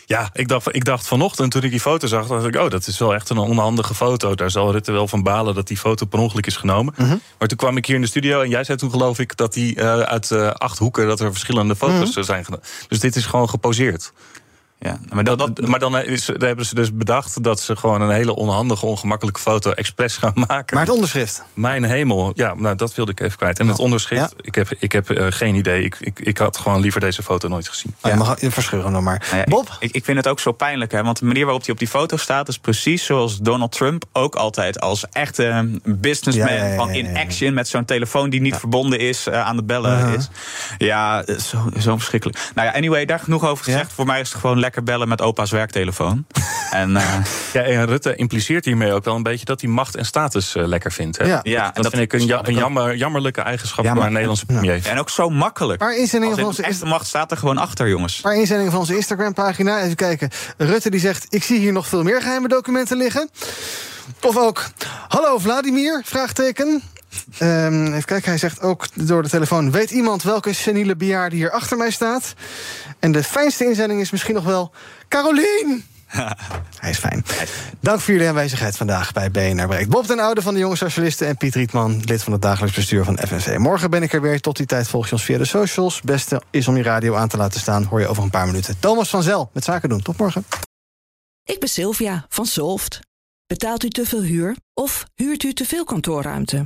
Ja, ik dacht, ik dacht vanochtend toen ik die foto zag, dacht ik, oh, dat is wel echt een onhandige foto. Daar zal Rutte wel van balen dat die foto per ongeluk is genomen. Maar toen kwam ik hier in de studio en jij zei toen geloof ik dat die eh, uit eh, acht hoeken dat er verschillende foto's eh, zijn gedaan. Dus dit is gewoon geposeerd. Ja, maar, dat, dat, maar dan is, daar hebben ze dus bedacht dat ze gewoon een hele onhandige, ongemakkelijke foto expres gaan maken. Maar het onderschrift? Mijn hemel, ja, nou dat wilde ik even kwijt. En het onderschrift, ik heb, ik heb eh, geen idee. Ik, ik, ik had gewoon liever deze foto nooit gezien. Oh, je mag je verscheuren nog maar. Nou ja, Bob? Ik, ik vind het ook zo pijnlijk, hè, want de manier waarop hij op die foto staat is precies zoals Donald Trump ook altijd als echte businessman Ja, ja, ja, van ja, in ja. action met zo'n telefoon die niet verbonden is eh, aan het bellen Uh-huh. is. Ja, zo, zo verschrikkelijk. Nou ja, anyway, daar genoeg over gezegd. Voor mij is het gewoon lekker bellen met opa's werktelefoon. en, eh, Ja, en Rutte impliceert hiermee ook wel een beetje dat hij macht en status eh, lekker vindt. Hè? Ja. Ja, en dat, dat- vind ik een, ja- een jammer, jammerlijke eigenschap van een Nederlandse premier. En ook zo makkelijk. Maar inzendingen van onze echte macht staat er gewoon achter, jongens. Een paar inzendingen van onze Instagram-pagina. Even kijken. Rutte die zegt... ik zie hier nog veel meer geheime documenten liggen. Of ook... Hallo Vladimir? Vraagteken. Ehm, even kijken, hij zegt ook door de telefoon... weet iemand welke seniele bejaarde hier achter mij staat? En de fijnste inzending is misschien nog wel... Carolien! Hij is fijn. Dank voor jullie aanwezigheid vandaag bij BNR Breekt. Bob den Oude van de Jonge Socialisten en Piet Rietman... lid van het dagelijks bestuur van FNV. Morgen ben ik er weer. Tot die tijd volg je ons via de socials. Beste is om je radio aan te laten staan. Hoor je over een paar minuten. Thomas van Zel met Zaken doen. Tot morgen. Ik ben Sylvia van Solft. Betaalt u te veel huur of huurt u te veel kantoorruimte?